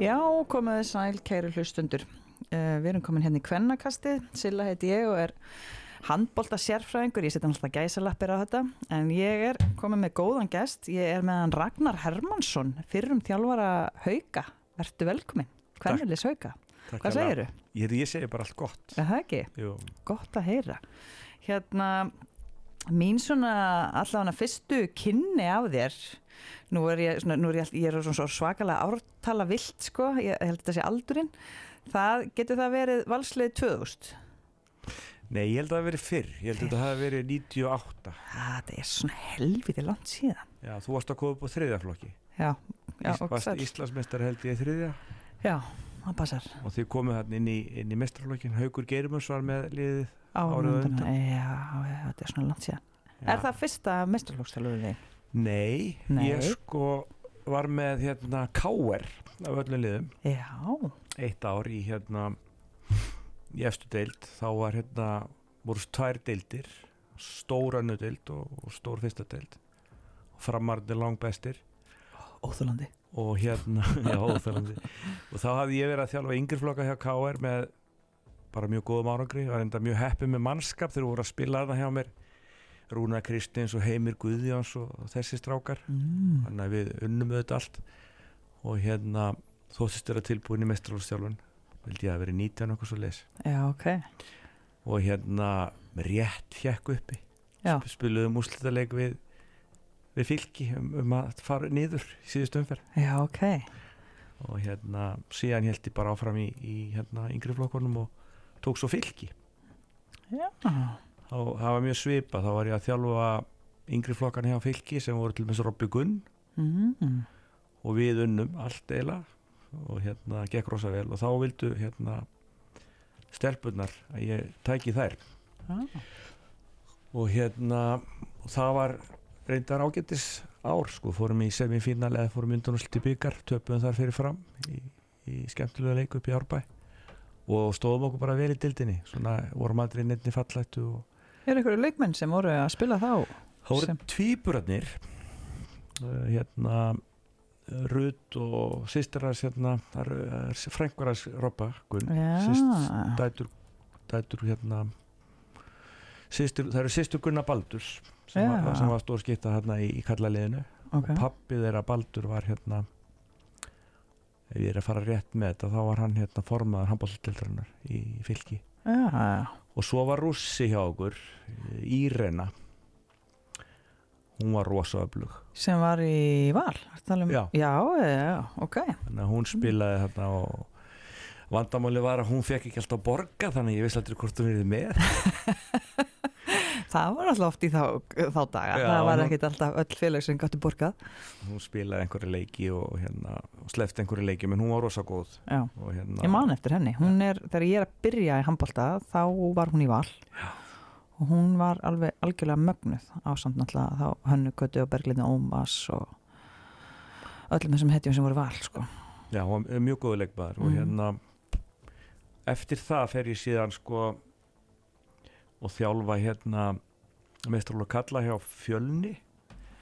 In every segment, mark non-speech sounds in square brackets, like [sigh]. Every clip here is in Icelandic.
Já, komuði sæl, kæri hlustundur. Uh, við erum komin hérna í kvennakastið, Silla heiti ég og er handbólta sérfræðingur, ég setja alltaf gæsalappir á þetta, en ég er komin með góðan gest, ég er með hann Ragnar Hermansson, fyrrum þjálfara Hauka, verðtu velkomin, kvennilis Hauka. Takk Hvað segir þú? Ég, ég segi bara allt gott. Er það ekki? Jú. Gott að heyra. Hérna, mín svona allavega fyrstu kynni af þér, nú er ég, svona, nú er ég, ég er svona svo svakalega ártala vilt, sko, ég held þetta sé aldurinn, það getur það verið valslið 2000. Nei, ég held að það verið fyrr. Ég held að þetta hafi verið 98. Það er svona helviti langt síðan. Já, þú varst að koma upp á þriðjaflokki. Já, já, Ís, og varst sæll. Íslandsmeistar held ég þriðja Já, það passar. og þið komið hann inn í, inn í mestrarflokkin. Haugur Geirmunds var með liðið. Árið. Já, þetta er svona langt síðan. Já. Er það fyrsta mestarlókstælurinn þín? Nei, Nei. ég sko var með hérna K.R. af öllum liðum. Já, Eitt ár í hérna í efstu deild. Þá var hérna, voru tvær deildir. Stóra nödeild og, og stór fyrsta deild. Framarði langbestir. óþúlandi. og hérna [laughs] já, óþælandi. og þá hafði ég verið að þjálfa yngri flokka hjá KR með bara mjög góðum árangri og enda mjög heppið með mannskap þegar voru að spila þarna hjá mér Rúna Kristins og Heimir Guðjóns og þessi strákar. Mm. þannig að við unnum auðvitað allt. Og hérna þóttist vera tilbúin í mestralustjálfun vildi ég að vera 19 okkur svo leis Já, ok. og hérna rétt hjekk uppi. Spiluðum úrslitaleg við við fylki um, um að fara niður í síðust umferð. Já, ok. og hérna síðan held ég bara áfram í, í hérna yngri flokkunum og tók svo fylki. Já, þá það var mjög svipa, þá var ég að þjálfa yngri flokkan hjá fylki sem voru til með Robby Gunn. Mm. og við unnum allt eila og hérna gekk rosa vel. Og þá vildu hérna stelpunnar að ég tæki þær. Ah. og hérna og það var reyndar ágættis ár sko, fórum í semifínal eða fórum undan og sliti byggar, töpum þar fyrir fram í, í skemmtilega leik upp í Árbæ. Og stóðum okkur bara vel í dildinni svona vorum aldrei nefni fallættu og Er einhverju leikmenn sem voru að spila þá? það voru Sem- tvíburarnir uh, hérna Rut og sýstiras hérna, er frænguras Robba Já, dætur, dætur hérna systur, það eru sýstur Gunnar Baldurs sem, Já. var, sem var stór skipta hérna í, í kallaliðinu ok. pappi þeirra Baldur var hérna ef ég er að fara rétt með þetta þá var hann hérna formaður handbóltildarinnar í, í fylki Já, og svo var Rússi hjá okkur Írena hún var rosa öflug sem var í val? að Um... Já. Já, já, ok. að hún spilaði þarna og vandamáli var að hún fekk ekki alltaf borga þannig að ég vissi aldrei hvort hún verið með [laughs] Það var alltaf oft í þá, þá daga. Já, það var ekkit alltaf öll félag sem gáttu borgað. hún spilaði einhverju leiki og, hérna, og slefti einhverju leiki menn hún var rosa góð Já. og, hérna, Ég man eftir henni, hún er, þegar ég er að byrja í handbólta þá var hún í val Já. og hún var alveg algjörlega mögnuð á samt náttúrulega þá Hönnu Götu og Berglindi Ómas og öllum þessum hetjum sem voru val sko. Já, hún var mjög góðu leikmaður og Mhm. hérna eftir það fer ég síðan sko og þjálfa hérna mestralóð kalla hjá fjölni.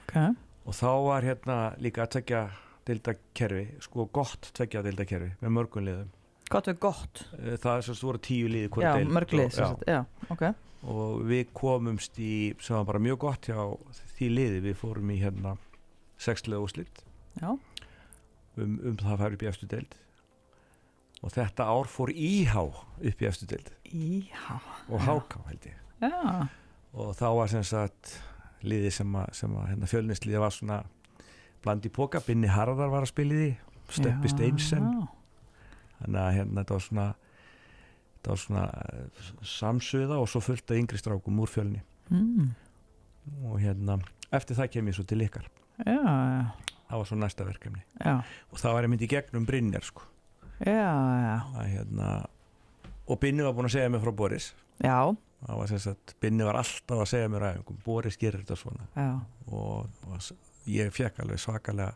Okay. og þá var hérna líka að tekja deildakerfi, sko gott tekja deildakerfi með mörgum liðum. Gott við gott? Eh, það er svo voru tíu liði Já, deild mörg lið og, já, já, ok. Og við komumst í sem var bara mjög gott hjá því liði við fórum í hérna sexlega úslit Já, um, um það að fara upp í efstu deild. Og þetta ár fór íhá upp í efstu deild íhá og háká held ég. Já, og þá var sem sagt liði sem að, að hérna, fjölnisliði var svona bland í póka, Binni Harðar var að spila í því Steppi. Steinsen. Þannig að hérna þetta var svona þetta var svona eh, samsuða og svo fullt af yngri strákum úr fjölni. Mm. og hérna eftir það kem ég svo til ykkar. Já, það var svo næsta verkefni. Já. Og það var ég myndi gegnum Brynjar sko. Að hérna og Binni var búin að segja mér frá Boris. Já, var sem sagt, Binni var alltaf að segja mér að Boris gerir þetta svona. Og, og ég fekk alveg svakalega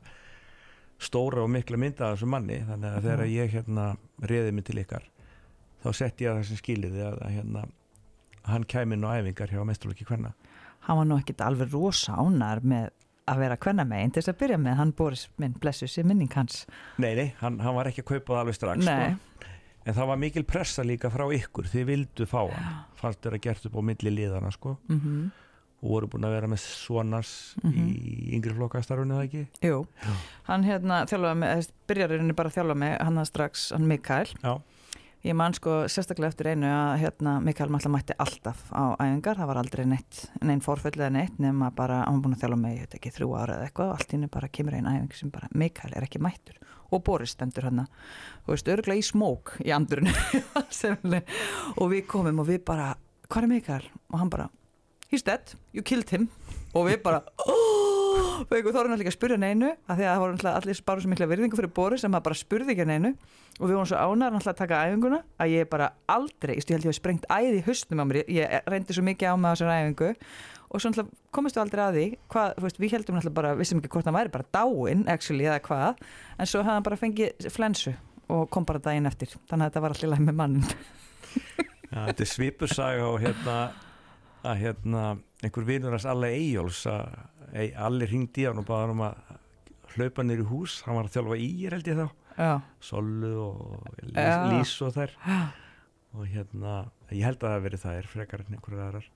stóra og mikla mynda af þessu manni. Þannig að þegar Já. ég hérna reði mig til ykkar þá sett ég að þessi skiliði að, að hérna hann kæmi nú æfingar hjá mestralöki hvenna Hann var nú ekkit alveg rosa ánæður með að vera hvenna megin til þess að byrja með. Hann Boris minn, blessu sér minning hans. Nei, nei, hann, hann var ekki að kaupa það alveg strax Nei, sko. En það var mikil pressa líka frá ykkur. Þið vildu fá hann. Fannst þér að gert upp á milli liðana sko. mm Og voru búin að vera með svonars Mhm. Í yngri flokkastarfinu það ekki? Jú. Hann hérna þjálfaði mig, eða byrjarinnu bara að þjálfa mig hann strax, hann Mikael. Já, Ég man sko sérstaklega eftir einu að hérna Mikael Malla mætti alltaf á æfingar, það var aldrei neitt, neinn forföll eða neitt nema bara, hann var búin að þjálfa mig, ég veit ekki, þrjú ára eða eitthvað allt í henni bara kemur einn æfing sem bara Mikael er ekki mættur. Og Boris stendur hann þú veist, örgulega í smók í andurinu [laughs] og við komum og við bara, hvað er Mikael? Og hann bara, he's dead, you killed him. Og við bara, [gasps] oh, við þórum alltaf ekki að spyrja neinu að því að það voru allir bara svo mikla virðingu fyrir Boris sem maður bara spurði ekki að neinu. Og við vorum svo ánæður náttúrulega að taka æfinguna að ég bara aldrei, ég held ég hef sprengt æði í haustum á mér, ég reyndi svo mikið á með þessar æfingu. Og svo náttúrulega komistu aldrei að því hvað, veist, við heldum náttúrulega bara, vissum ekki hvort hann væri bara dáinn, actually, eða hvað. En svo hafði hann bara fengið flensu og kom bara daginn eftir, þannig að þetta var allir er einhver vinur hans Alla Eyjóls að Ey- Alli ringdi í hann og baða hann um að hlaupa í hús, hann var að þjálfa í ég held ég þá, Sollu og Lís, og þær. Og hérna, ég held að það verið þær frekar en einhverjar aðrar.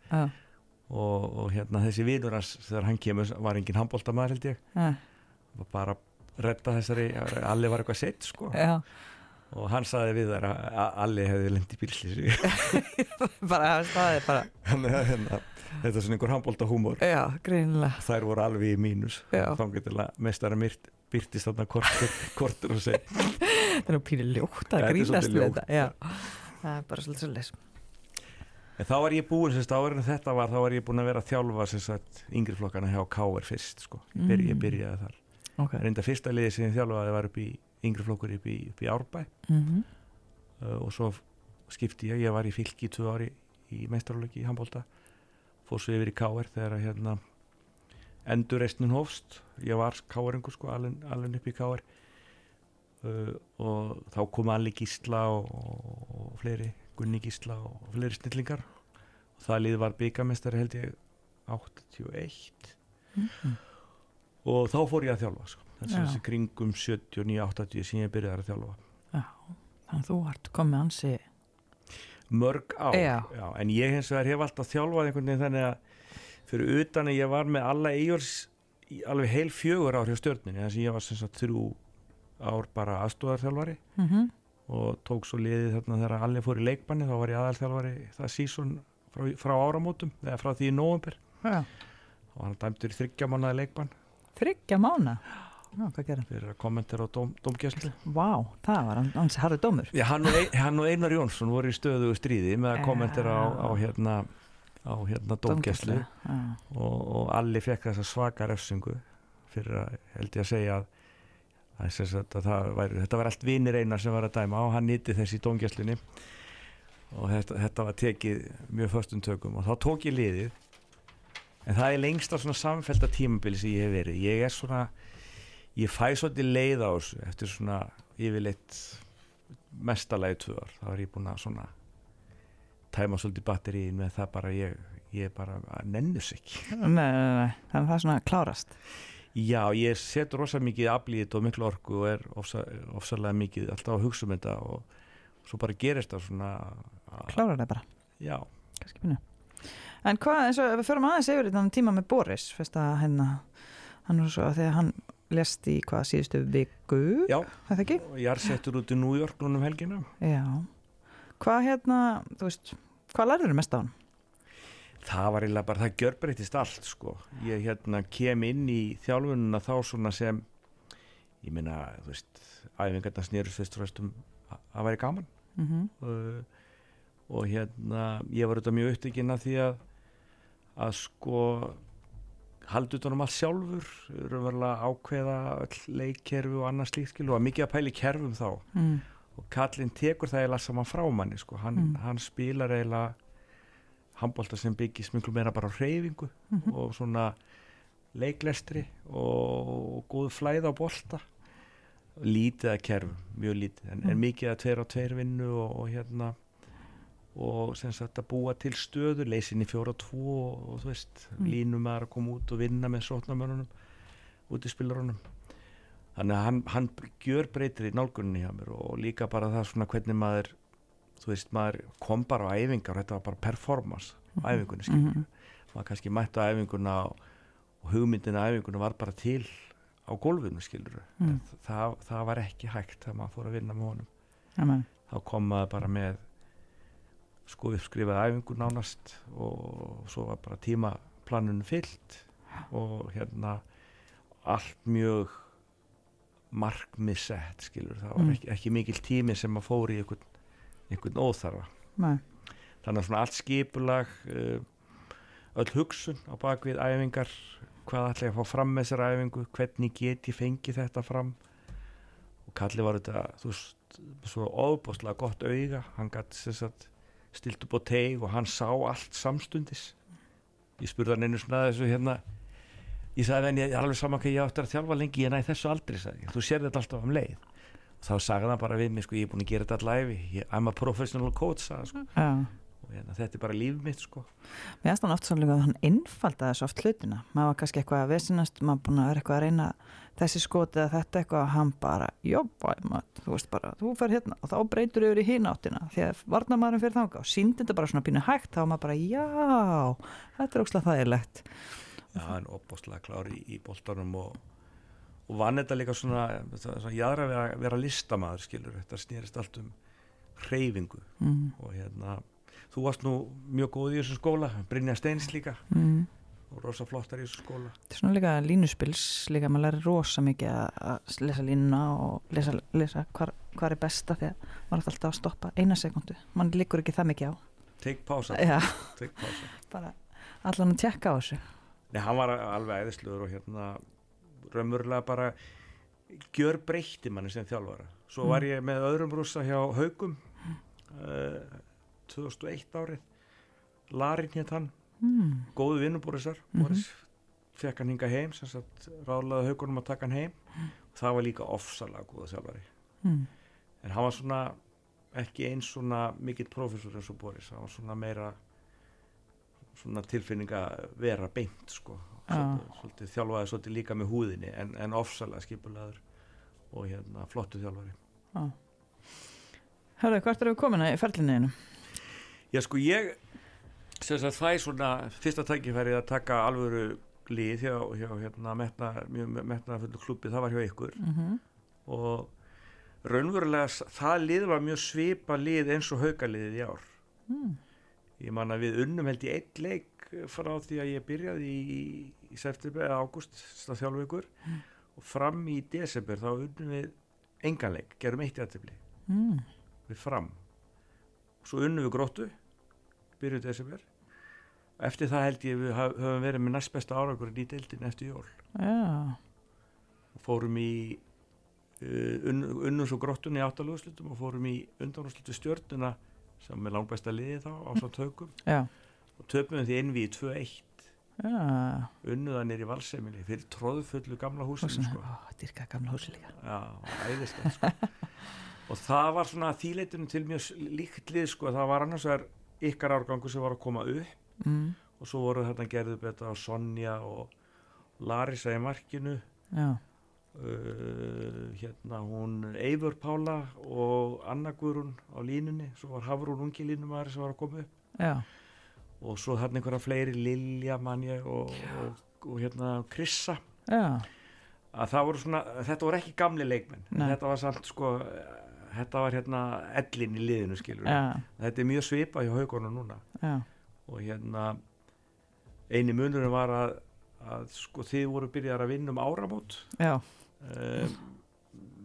Og, og hérna þessi vinur hans þegar hann kemur var engin handbóltamaður held ég. Bara redda þessari Alli var eitthvað sett sko. Já. Og hann saði við þær að að Alli hefði lendi bílslýsi [laughs] bara staðið bara, þannig að hérna, þetta er svona einhver handbólta húmor þær voru alveg í mínus. Þá getur mestara myrt byrtist þarna kortur, kortur og seg [laughs] þetta er nú pínu ljótt að grínast þetta. Já, það er bara svolítið svolítið en þá var ég búinn sem sagt áður en þetta var þá var ég búinn að vera að þjálfa sagt yngri flokkana hjá K.R. fyrst sko. ég, byrja, ég Mm. byrjaði þar. Ok, reynda fyrsta liði sem ég þjálfaði var upp í yngri flokkur upp í, upp í Árbæ mhm uh, og svo skipti ég, ég var í fylki í tvö ári í meistarálöki í handbólta fór svo yfir í K.R. þegar að hérna endurreistnin hófst ég var K.R.ingur sko, alveg, upp í K.R. Uh, og þá kom Alli Gísla og, og, og fleiri Gunni Gísla og fleiri snillingar og það liði var byggamestari held ég 81 Mhm. og þá fór ég að þjálfa sko. Já. þessi kringum 79-80 sem ég byrjaði að þjálfa. Já, þannig að þú ert komið ansi mörg ár Já. en ég hins vegar hef alltaf þjálfað einhvern veginn þannig að fyrir utan að ég var með alla eigjurs í alveg heil fjögur ár hjá stjörninni þess að ég var sem sagt þrjú ár bara aðstóðarþjálfari mhm. og tók svo liðið þarna þegar allir fór í leikbanni þá var ég aðalþjálfari það sísón frá, frá áramótum eða frá því í nóvember. Já, og hann dæmdur í þryggja mannaði leikbann. Þryggja mána já, fyrir að kommentera á dóm, dómgæslu. Vá, það var hans harri dómur. Já, hann, og ein, hann og Einar Jónsson voru í stöðu stríði með að kommentera á, á hérna á hérna dómgæslu. Já, og, og Alli fekk þessa svaka refsingu fyrir að held ég að segja að, væri, þetta var allt vinir einar sem var að dæma og hann nýtti þessi í dómgæslunni. Og þetta, þetta var tekið mjög föstum tökum og þá tók ég liðið. En það er lengsta svona samfælda tímabili sem ég hef verið. Ég er svona, ég fæ svolítið leið á þessu eftir svona yfirleitt mestalagi tvö ár. Þá er ég búin að svona tæma svolítið batteríin með það bara ég, ég bara nennus ekki. Nei, nei, nei, þannig að það er svona klárast. Já, ég set rosa mikið aflýðið og miklu orku og er ofsa, ofsalega mikið alltaf að hugsa um þetta og svo bara gerist það svona að- klárar það bara, Já, en hvað, eins og við förum aðeins yfir þannig tíma með Boris, fyrst að henn hann var svo að þegar hann lest í hvað síðustu viku já og ég er settur út í New York núna um helgina Já, hvað hérna þú veist, hvað lærður þú mest á hann? Það var eiginlega bara, það gjörbreytist allt sko. Ég hérna kem inn í þjálfununa þá svona sem ég meina, þú veist æfingarna snýrust fyrst og fremst um að væri gaman Mm -hmm. uh, og hérna ég var auðvitað mjög upptekinn af því að að sko haldi utan um allt sjálfur raunverulega ákveða leikkerfi og annað slíkt skilu og mikið að pæli kerfum þá mm. og Kallinn tekur það eiginlega saman frá manni sko. hann, Mm. hann spilar eiginlega handbólta sem byggist miklu meira bara á hreyfingu Mhm. og svona leiklestri og, og góðu flæða á bolta lítið að kerfum, mjög lítið en, en Mm. mikið að tveir á tveir vinnu og, og hérna og sem sagt að búa til stöðu leysin í fjóra og tvo og, og þú veist, Mm. línum að koma út og vinna með sótnamörnunum út í spilurunum þannig að hann, hann gjör breytir í nálgunni hjá mér og líka bara það svona hvernig maður þú veist, maður kom bara á æfingar og þetta var bara performance á æfingunni skilur Mhm. maður kannski mætti á æfinguna og, og hugmyndin á æfinguna var bara til á gólfinu skilur Mm. það, það var ekki hægt þegar maður fór að vinna með honum Amen. þá kom maður bara með sko uppskrifað æfingu nánast og svo var bara tímaplanun fyllt og hérna allt mjög markmissett skilur, það var Mm. ekki, ekki mikil tími sem maður fór í einhvern, einhvern óþarfa. Nei. þannig að svona allt skipulag uh, öll hugsun á bakvið æfingar hvað ætla ég að fá fram með þessar æfingu hvernig get ég fengið þetta fram? Og Kalli var þetta þú veist, svo óbúslega gott auga. Hann gætt sagt, stilt upp á teig og hann sá allt samstundis. Ég spurði hann einu svona þessu hérna. Ég sagði henni alveg saman hvað ég átti að þjálfa lengi ég næ þessu aldrei sagði ég, þú sér þetta alltaf um leið. Og þá sagði hann bara við mig sko ég er búin að gera þetta allæfi I'm a professional coach sagði, sko. Já. Hérna, þetta er bara líf mitt sko. Mér hann oft svolítið að hann innfaldaði svo oft hlutina. Maður var kannski eitthvað að vesinast, maður búin að vera eitthvað að reyna þessi skoti eða þetta eitthvað og hann bara, maður, þú veist bara, þú fer hérna. Og þá breytur yfir í hinn áttina því að varnamaðurinn fyrir þanga og síndi þetta bara svona pínu hægt þá maður bara, já, þetta er ókslega þægilegt. Já, hann er opbóstlega klár í, í boltanum og, og vann þetta líka svona, svona jáðra að vera, vera listamaður skilur, þetta snýrist allt um hreyfingu. Mm, og hérna þú varst nú mjög góð í þessu skóla Brynja Steins líka. Mm. og rosa flottar í þessu skóla. Þetta er svona líka línuspils, líka maður læri rosa mikið að- lesa línuna og lesa, lesa hvar, hvar er besta því að maður er alltaf að stoppa eina sekundu, mann líkur ekki það mikið á. take pása, [laughs] bara allan að tjekka á þessu. Nei, hann var alveg æðisluður og hérna raunverulega bara gjör breytti manni sem þjálfara. Svo var ég með öðrum rússa hjá Haugum uh, 2001 árið Larin hétt hann, Mm. góðu vinnubúrisar Mhm. Boris fekk hann hinga heim ráðlaði Haugunum að taka hann heim og það var líka ofsalega góða þjálfari Mm. en hann var svona ekki eins svona mikill prófessor eins og Boris hann var svona meira svona tilfinninga vera beint sko Já. svolítið, þjálfaði svolítið líka með húðinni en, en ofsalega skipulaður og hérna flottu þjálfari Já. Hörðu, hvert erum við komin að ferlinniðinu? Já sko ég sem sagt fæ svona fyrsta tækifærið að taka alvöru lið hjá, hjá hérna metna, mjög metna fullu klubbi, það var hjá ykkur Mm -hmm. og raunverulega það lið var mjög svipa lið eins og haukaliðið í ár mm. ég man að við unnum held í eitt leik frá því að ég byrjaði í, í september eða ágúst þjálfu ykkur og fram í desember þá unnum við engan leik, gerum eitt í aðtöfli Mm. við fram svo unnum við gróttu byrjuð desember eftir það held ég við höfum verið með næst besta árangur í deildin eftir jól og fórum í uh, unn, unnum svo gróttunni í áttalúðslutum og fórum í undanúrslutu stjörnuna sem er langbæsta liði þá á svo tökum já, og töpum við því inn við 2-1 já. unnuða nýri valsemili fyrir tróðfullu gamla húsinu Húsinu, sko. ó, dýrka gamla húsi líka. Já, æðislega sko. [laughs] og það var svona þýleitunum til mjög s- líkt lið sko. það var annars vegar ykkar árgangu sem var að koma upp. Mm. og svo voru þarna gerðu betta Sonja og Larissa í markinu. Uh, hérna hún Eivur Pála og Anna Guðrún á línunni. Svo var Hafrún ungi línumæður sem var að koma upp. Já, og svo þarna einhverja fleiri Lilja manja og, og, og hérna Krissa. Já, að það voru svona, þetta voru ekki gamli leikmenn. Þetta var samt sko þetta var hérna ellin í liðinu skilur já, þetta er mjög svipað hjá haugunum núna. Já, og hérna eini munurinn var að, að sko þið voru byrjar að vinna um áramót. Já, um,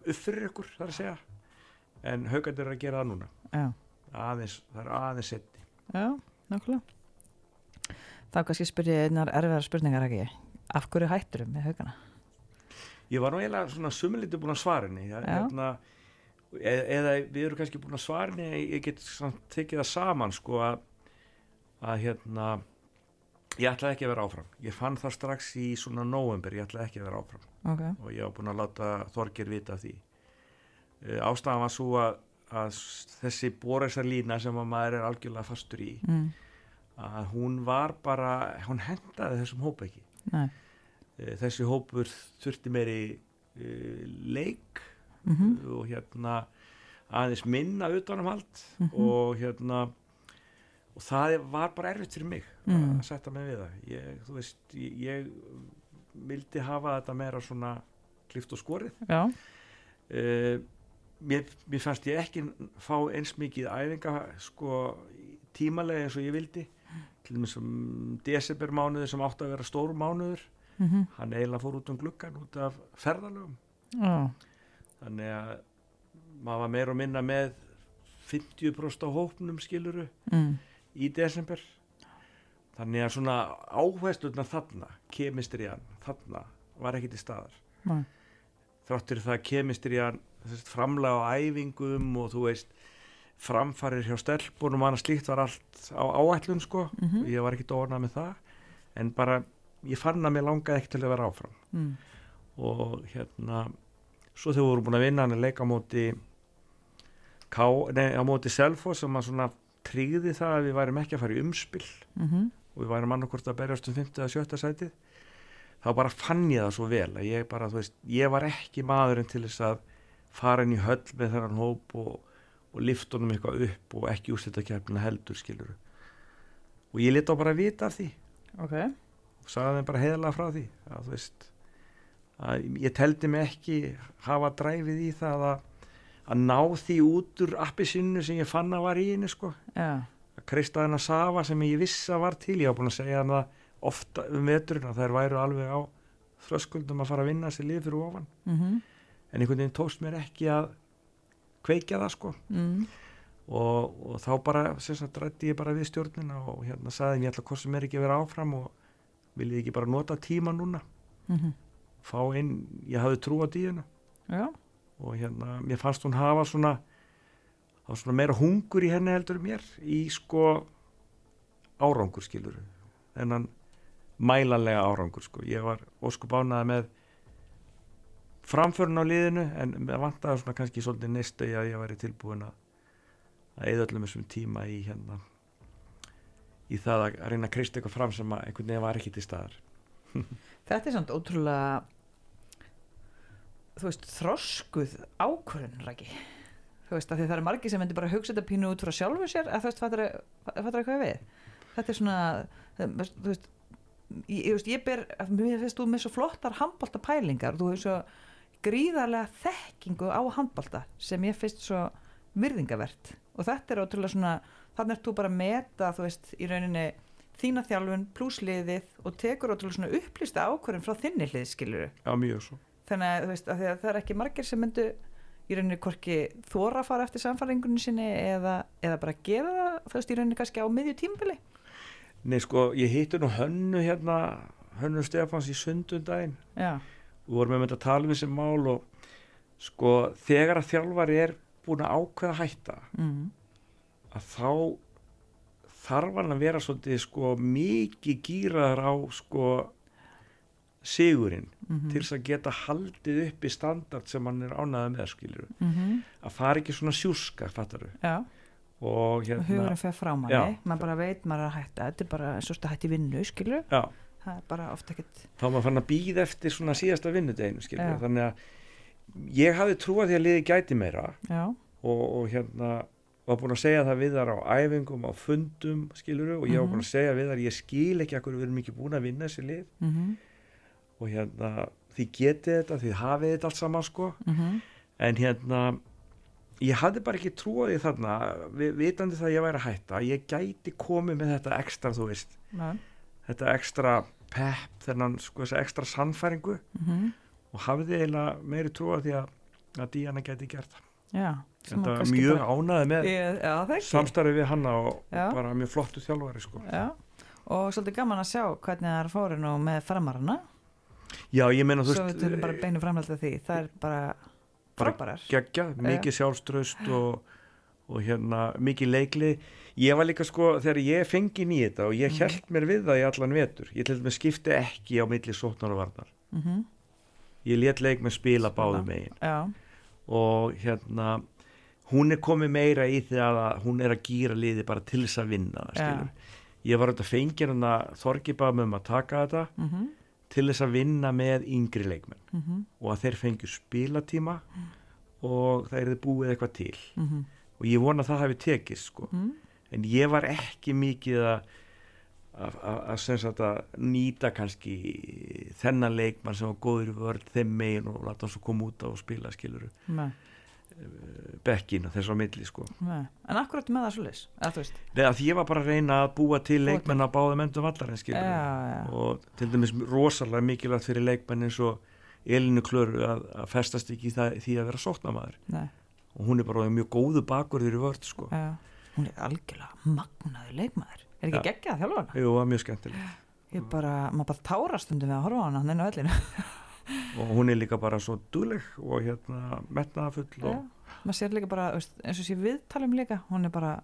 upp fyrir ykkur þar að segja. En haugandur er að gera það núna. Aðeins, það er aðeins setni já, nákvæmlega. Þá kannski spyrja ég einnar erfiðar spurningar ekki. Af hverju hætturum með haugana? ég var nú eiginlega svona sumulítið búin að svara henni. Hérna, eða, eða við erum kannski búin að svara henni ég get tekið það saman sko að, að hérna ég ætlaði ekki að vera áfram. Ég fann það strax í svona november ég ætlaði ekki að vera áfram. Ok, og ég var búin að láta Þorgir vita því. Uh, ástæðan var svo að, að þessi bóræsarlína sem að maður er algjörlega fastur í mm. að hún var bara hún hendaði þessum hópa ekki. Nei, e, þessi hópur þurfti meiri e, leik mhm, og hérna aðeins minna utanumhald Mhm. og hérna og það var bara erfitt fyrir mig Mm. að setja mig við það. Ég, þú veist, ég, ég vildi hafa þetta meira svona klift og skorið. Já, uh, mér, mér fannst ég ekki fá eins mikið æfinga sko tímalega eins og ég vildi. Til dæmis um desembermánuður sem átti að vera stór mánuður. Mhm, hann eiginlega fór út um gluggan út af ferðalögum. Já, þannig að maður var meira og minna með 50% á hópnum skiluru mm, í desember. Þannig að svona áhersluðna þarna kemistriðan þarna var ekki til staðar. Nei. þráttur það kemistriðan framlega á æfingum og þú veist framfarir hjá stelpunum og annað slíkt var allt á áætlun sko. Mhm, ég var ekki dónað með það. En bara ég fann að mér langaði ekki til að vera áfram. Mm, og hérna svo þegar við vorum búin að vinna hann að leika á móti K, nei, á móti Selfoss sem að svona tryggði það að við værim ekki að fara í umspill mhm, og við værim annarkvort að berjast um 50 eða 70 sætið. Þá bara fann ég það svo vel að ég bara, þú veist, ég var ekki maðurinn til þess að fara inn í höll með þennan hóp og, og lifta honum eitthvað upp og ekki úrstætta kjærfina heldur skilur og ég leta bara vita af því. Ok, og sagði þeim bara heiðalega frá því að þú veist að ég teldi mig ekki hafa dræfið í það að, að ná því út úr appi sinnu sem ég fann að var í henni sko. Já, að kreista hennar safa sem ég vissi að var til. Ég var búin að segja hann það ofta um veturinn að þær væru alveg á þröskuldum að fara að vinna sér lið fyrir ofan. Mhm, en einhvern veginn tókst mér ekki að kveikja það sko. Mm, og, og þá bara sem sagt rætti ég bara við stjórnina og hérna saði mér alltaf hvort sem er ekki að vera áfram og viljið ekki bara nota tíma núna? Mhm, fá inn, ég hafði trú á díuna já, og hérna, mér fannst hún hafa svona svona meira hungur í henni heldur mér í sko árangur skilur en hann mælanlega árangur sko, ég var óskup ánaði með framförun á liðinu en mér vantaði svona kannski svolítið neistu að ég væri tilbúin að eða öllum þessum tíma í hérna í það að reyna að krist eitthvað fram sem að einhvern veginn var ekki til staðar. Þetta er samt ótrúlega þú veist, þroskuð ákvörðun, Raki þú veist, af því það eru margir sem myndi bara hugsa þetta pínu út frá sjálfu sér, að þú veist, fattar það hvað við þetta er svona þú veist, ég, ég, ég ber mér finnst þú með svo flottar handbólta pælingar, þú hefur svo gríðarlega þekkingu á handbólta sem ég finnst svo virðingavert. Og þetta er ótrúlega svona þannig er þú bara að meta, þú veist, í rauninni þína þjálfun pluss liðið og tekur ótrúlega svona upplýsta ákvörðin frá þinni hlið, skilur Já, mjög svo þannig að, veist, að að það er ekki margir sem myndu í rauninni hvorki þóra að fara eftir samfæringunni sinni eða, eða bara gera það, þú veist, í rauninni kannski á miðju tímbili Nei, sko, ég hitti nú Hönnu hérna, Hönnu Stefáns í sundundaginn við vorum með að tala um þessi mál og sko, þegar að þjálfari er búin að ákveða hætta mm. að þá þarf hann að vera svolítið sko mikið gýraðar á sko sigurinn Mm til þess að geta haldið upp í standard sem hann er ánaðið með skilur -hmm. að fara ekki svona sjúska fattaru Já, og og hérna hugurinn fer frá manni. Já. maður bara veit maður er að hætta. Þetta er bara eins og þetta hætti vinnu, skilur já, það er bara ofta ekkert þá maður fann að býða eftir svona síðasta vinnudeginu skilur Já. þannig að ég hafði trúið því að liði gæti meira. Og, og hérna var búin að segja það við þar á æfingum, á fundum skiluru og ég var Mhm. búin að segja við þar ég skil ekki akkur við erum ekki búin að vinna þessi lið. Mm og hérna því getið þetta, því hafið þetta allt saman sko. -hmm. en hérna ég hafði bara ekki trúið þarna vi- vitandi það að ég væri að hætta ég gæti komið með þetta ekstra þú veist, Já, þetta ekstra pepp, þennan sko þessa ekstra sannfæringu. Mm og hafði eiginlega meiri trúið því að, að Díana gæti gert það. Já þetta var mjög bara- ánæði með ekki samstarfið við hanna og Já. bara mjög flottu þjálfari sko. Já, og svolítið gaman að sjá hvernig það er fórið nú með framarana Já, ég meina þú svo við tölum bara veist beinu framhaldið því. Það er bara Bara frábærar. geggja, mikið sjálfströst og, og hérna mikið leikli ég var líka sko, þegar ég fengi í þetta og ég Mhm. held mér við það í allan vetur ég til dæmis skipti ekki á milli sótnar og varnar. Mm ég let leik með spila báðum megin. Já, og hérna hún er komið meira í því að hún er að gýra liði bara til þess að vinna ég var auðvitað fengið hann að þorgibam um að taka þetta. Mm til þess að vinna með yngri leikmenn. Mhm, og að þeir fengjur spilatíma og það er þið búið eitthvað til. Mhm, og ég vona að það hafi tekist sko. en ég var ekki mikið að að- að að að nýta kannski þennan leikmann sem var góður vörð þeim megin og láta hann svo koma út á og spila skiluru nei, bekkin og þess á milli sko. Nei. En akkurat með það svo leys, því ég var bara að reyna að búa til leikmenn að báða mendum vallar en skilur já, og til dæmis rosalega mikilvægt fyrir leikmenn eins og Elinu Klöru að, að festast ekki það, því að vera sóknamaður og hún er bara mjög góðu bakurður í vörð sko. hún er algjörlega magnaður leikmaður. Er ekki geggjað að þjálfa hana? Jú, mjög skemmtilegt. Bara, maður bara tára stundum við að horfa á hana hann inn á vellinu og hún er líka bara svo duðleg og hérna metnaðafull og, maður sér líka bara, eins og sé viðtalum líka hún er bara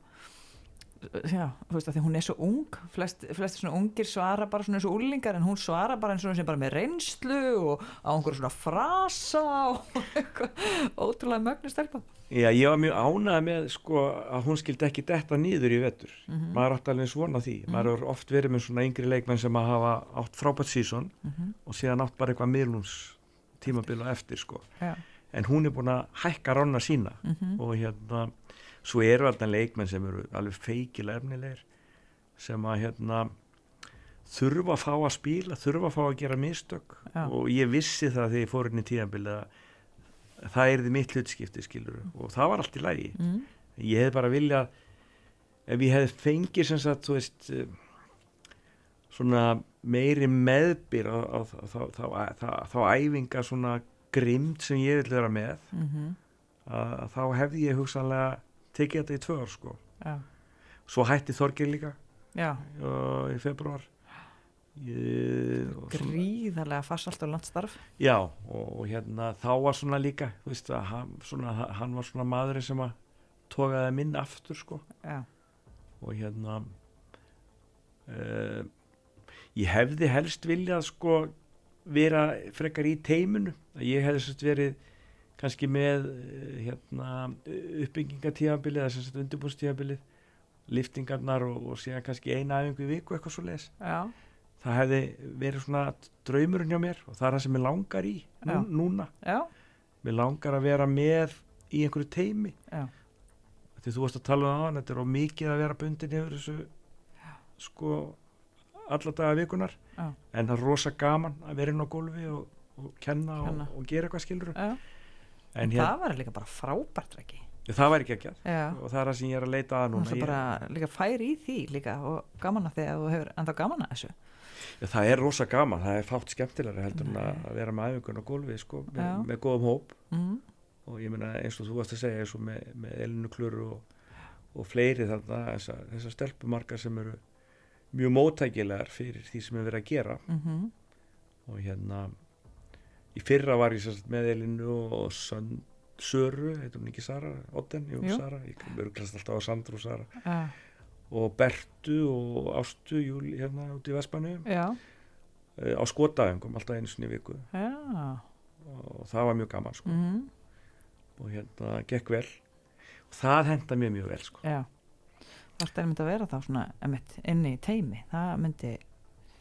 já, þú veist að því hún er svo ung flest, flesti svona ungir svara bara svona eins og úlingar en hún svara bara eins og hún sem bara með reynslu og á einhverju svona frasa og [laughs] eitthvað ótrúlega mögnu stelpa. Já, ég var mjög ánægð með sko að hún skildi ekki detta nýður í vetur. Mhm. maður átti alveg svona því. Maður hefur oft verið með svona yngri leikmenn sem að hafa átt frábært sísón Mhm. og síðan átt bara eitthvað miðlums tímabil á eftir sko. Já, en hún er búin að hækka rána sína mhm, og hérna svo eru alltaf leikmenn sem eru alveg feikilega efnilegir sem að hérna þurfa að fá að spila, þurfa að fá að gera mistök. Já. og ég vissi það þegar ég fór inn í tíðanbili að það er því mitt hlutskipti skilur og það var allt í lagi. Mhm, ég hef bara viljað ef ég hef fengið sem sagt veist svona meiri meðbyr þá æfinga svona grimd sem ég vil vera með mhm, að, að þá hefði ég hugsanlega tekið þetta í tvö ár sko. Já, svo hætti Þorgir líka uh, í februar ég, og gríðarlega farsalt og landstarf já og, og hérna þá var svona líka veist hann, svona, hann var svona maðurinn sem að tókaði minn aftur sko. Já, og hérna uh, ég hefði helst viljað sko vera frekar í teiminu. Ég hefði sérst verið kannski með eh, hérna uppbyggingatíðabilið eða sérst undirbúrstíðabilið liftingarnar og, og síðan kannski eina æfingu í viku eitthvað svo leis já, það hefði verið svona draumurinn hjá mér og það er það sem ég langar í nú, Já. núna, mér langar að vera með í einhverju teimi því þú varst að tala um það þetta er of mikið að vera bundin yfir þessu sko alla daga vikunar Já. en það er rosa gaman að vera inn á gólfi og, og kenna, Kenna. Og, og gera eitthvað skilur já. En hér, það var líka bara frábært ekki það væri ekki ekki og það er það sem ég er að leita að núna. ert ég, bara líka fær í því líka og gaman að því að þú hefur ennþá gaman að þessu. Já, það er rosa gaman, það er fátt skemmtilega heldur en að, vera með æfingun á gólfi sko, með, með góðum hóp. Mm. og ég meina eins og þú varst að segja eins og með, með Elinu Kluru og, og fleiri þarna þessar þessa stelpumarkar sem eru mjög móttækilegar fyrir því sem er verið að gera. Mm og hérna í fyrra var ég sérst með Elinu og Sönd, Söru, heitur hún ekki Sara? Otten, jú, Jú. Sara, ég örglast alltaf á Sandru og Sara. Já, og Bertu og Ástu Júli hérna út í Vespanu já, á skotæðingum alltaf einu sinni viku. Já. og það var mjög gaman sko. Mm. og hérna gekk vel. Og það henda mér mjög vel sko. það er myndi að vera þá svona emitt, inni í teimi það myndi,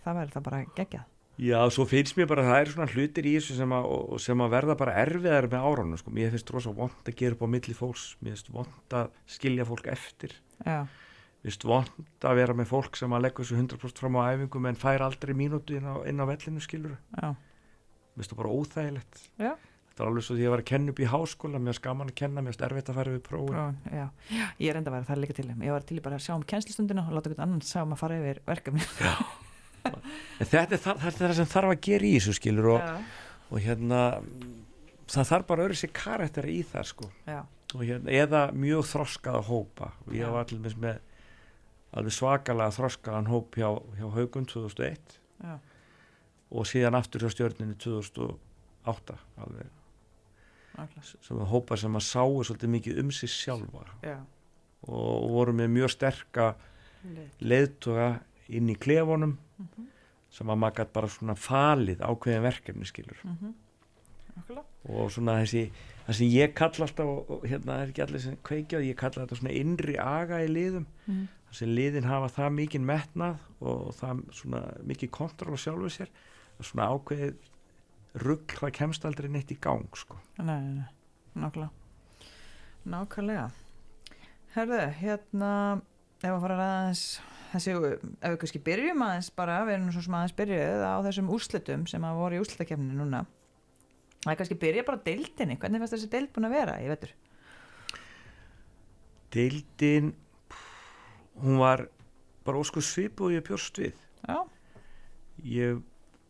það væri það bara geggjað Já, svo finnst mér bara að það eru svona hlutir í þessu sem að, sem að verða bara erfiðar með árunum sko. mér finnst rosa vond að gera upp á milli fólks. Mér finnst vond að skilja fólk eftir. Já, mér finnst vond að vera með fólk sem að leggja þessu 100% fram á æfingum en fær aldrei mínútu inn á, inn á vellinu skilur já, mér finnst það bara óþægilegt. Já. þetta er alveg svo því að ég var að kenna upp í háskóla mér finnst gaman að kenna, mér finnst erfitt að fara við prófin. Pró, já. já. Ég er enda að vera það líka til. Ég var til bara að sjá um kennslistundina og láta einhvern annan sjá um að fara yfir verkefni en [laughs] þetta er, það, þetta er það sem þarf að gera í þessu skilur og, og hérna það þarf bara öðru sér karakter í það sko. Hérna, eða mjög þroskaða hópa. Og ég Já. var allir með alveg svakalega þroskaðan hóp hjá, hjá Haugum 2001 já, og síðan aftur hjá stjörninu 2008 alveg, sem var hópa sem að sáu svolítið mikið um sig sjálfa. Já. og voru með mjög sterka leiðtoga inn í klefunum Mhm. sem að maður gætt bara svona falið ákveðin verkefni skilur Mhm. Nákvæmlega. og svona þessi það sem ég kalla alltaf og, og hérna er ekki allir sem kveikja ég kalla þetta svona innri aga í liðum Mhm. þar sem liðin hafa það mikinn metnað og það svona mikið kontroll á sjálfu sér svona ákveðið rugg það kemst aldrei neitt í gang sko. Nei, nei, nei, nákvæmlega Nákvæmlega Herðu, hérna ef að fara aðeins þessi, ef við kannski byrjum aðeins bara, við erum svo sem aðeins byrjuð á þessum úrslitum sem að voru í úrslitakefninu núna. Það er kannski byrja bara deildinni. Hvernig fannst þessi deild búin að vera, ég veitur deildin hún var bara ósku svipu og ég björst við. Já, ég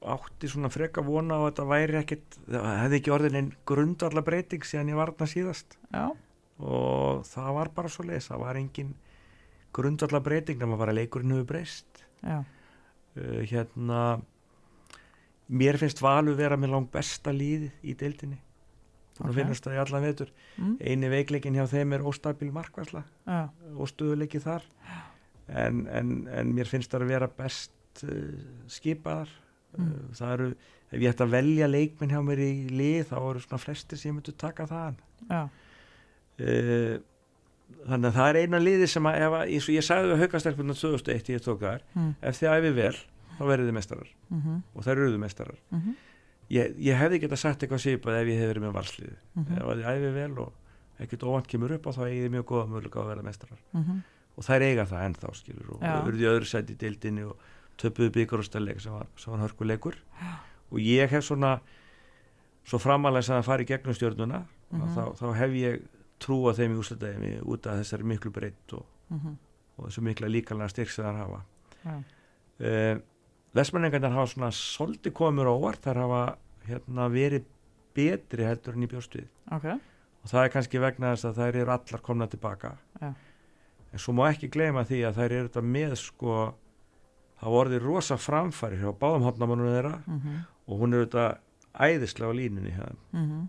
átti svona freka vona á að þetta væri ekkit það hefði ekki orðin einn grundarla breyting síðan ég varna síðast. Já, og það var bara svo leis það var engin grundarla breyting nema bara leikurinn hefur breyst. Uh, hérna mér finnst Valur vera með langt besta líð í deildinni. Og Ok. finnast það í allan vetur. Mm, eini veikleikin hjá þeim er óstabil markværsla já, og stöðuleiki þar. En, en, en mér finnst það að vera best uh, skipaðar. Mm. uh, það eru, ef ég ætti að velja leikminn hjá mér í lið þá eru svona flestir sem ég myndi taka þaðan. Já, uh, þannig að það er eina liði sem að, ef að eins og ég sagði við haukastelpunum 2001 ég tók þar, mm, ef þið æfi vel þá verður þið mestarar mm og þær eruðu mestarar mm ég, ég hefði geta sagt eitthvað svipað ef ég hefði verið með valsliði Mhm. ef þið æfi vel og ekkert óvant kemur upp og þá eigið þið mjög góða mögulega að vera mestarar mm og þær eiga það ennþá skilur og Já. verður í öðru sæti í deildinni og töpuðu stælleik sem var, sem var hörkuleikur. Og ég hef svona svo framalega að fara í gegnum stjórnuna Mhm. þá, þá hef ég trúa þeim í úsleitaðimi út af þessari miklu breytt og, -hmm. og þessu mikla líkanlega styrk sem þær hafa. Já, uh, Vestmenningarnar hafa svona svolítið komur óvart. Þær hafa hérna, verið betri heldur en í bjóstuð ok. Og það er kannski vegna þess að þær eru allar komna tilbaka Já. en svo má ekki gleyma því að þær eru þetta með sko það voruði rosa framfæri hjá báðum hotnamannunum þeirra mm og hún er þetta æðislega á línunni hjá þeim. -hmm.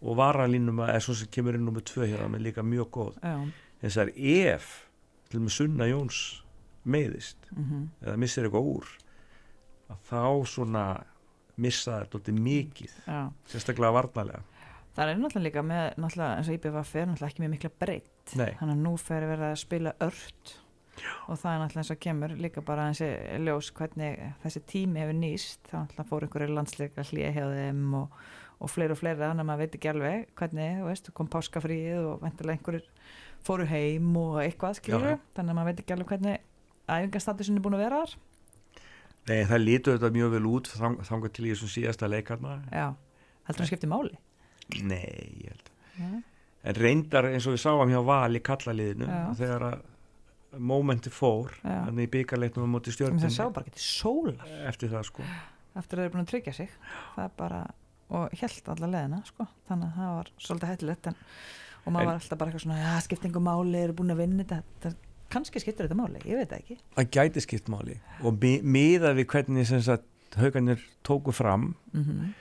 Og varanlínum er svo sem kemur inn nummið tvö hjá þeim er líka mjög góð. Já, en það er ef til með Sunna Jóns meiðist mm eða missir eitthvað úr að þá svona missa þetta mikið já. sérstaklega varnalega Það er náttúrulega líka með, náttúrulega eins og IBVF er náttúrulega ekki með mikla breytt. Þannig að nú fer verið að spila ört. Já. og það er náttúrulega eins og kemur líka bara þessi ljós hvernig þessi tími hefur nýst. Það náttúrulega fór einhverju landsleika hlýja hjá þeim og, og fleiri og fleiri þannig að maður veit ekki alveg hvernig, þú veist, kom páskafríið og vendilega einhverjur fóru heim og eitthvað skilur. Þannig að maður veit ekki alveg hvernig æfingarstatusin er búin að vera þar. Nei, það lítur þetta mjög vel út þang, þangað til í þessum síðasta leikarna Já, heldur það skipti máli. Nei, ég held Já, En reyndar eins og við sáum hjá Val í kallaliðinu þegar að mómenti fór þannig í byggarleiknum á móti það stjórnum sá bara getið sólar. eftir það sko. Eftir að þeir eru búin að tryggja sig. Það er bara, og held alla leðina sko. þannig að það var svolítið hættilegt en, og maður En- var alltaf bara eitthvað svona já, skiptingu máli, eru búin að vinna þetta. Kannski skiptir þetta máli, ég veit það ekki. Það gæti skipt máli. Og mi- miðað við hvernig haugarnir tóku fram mm -hmm.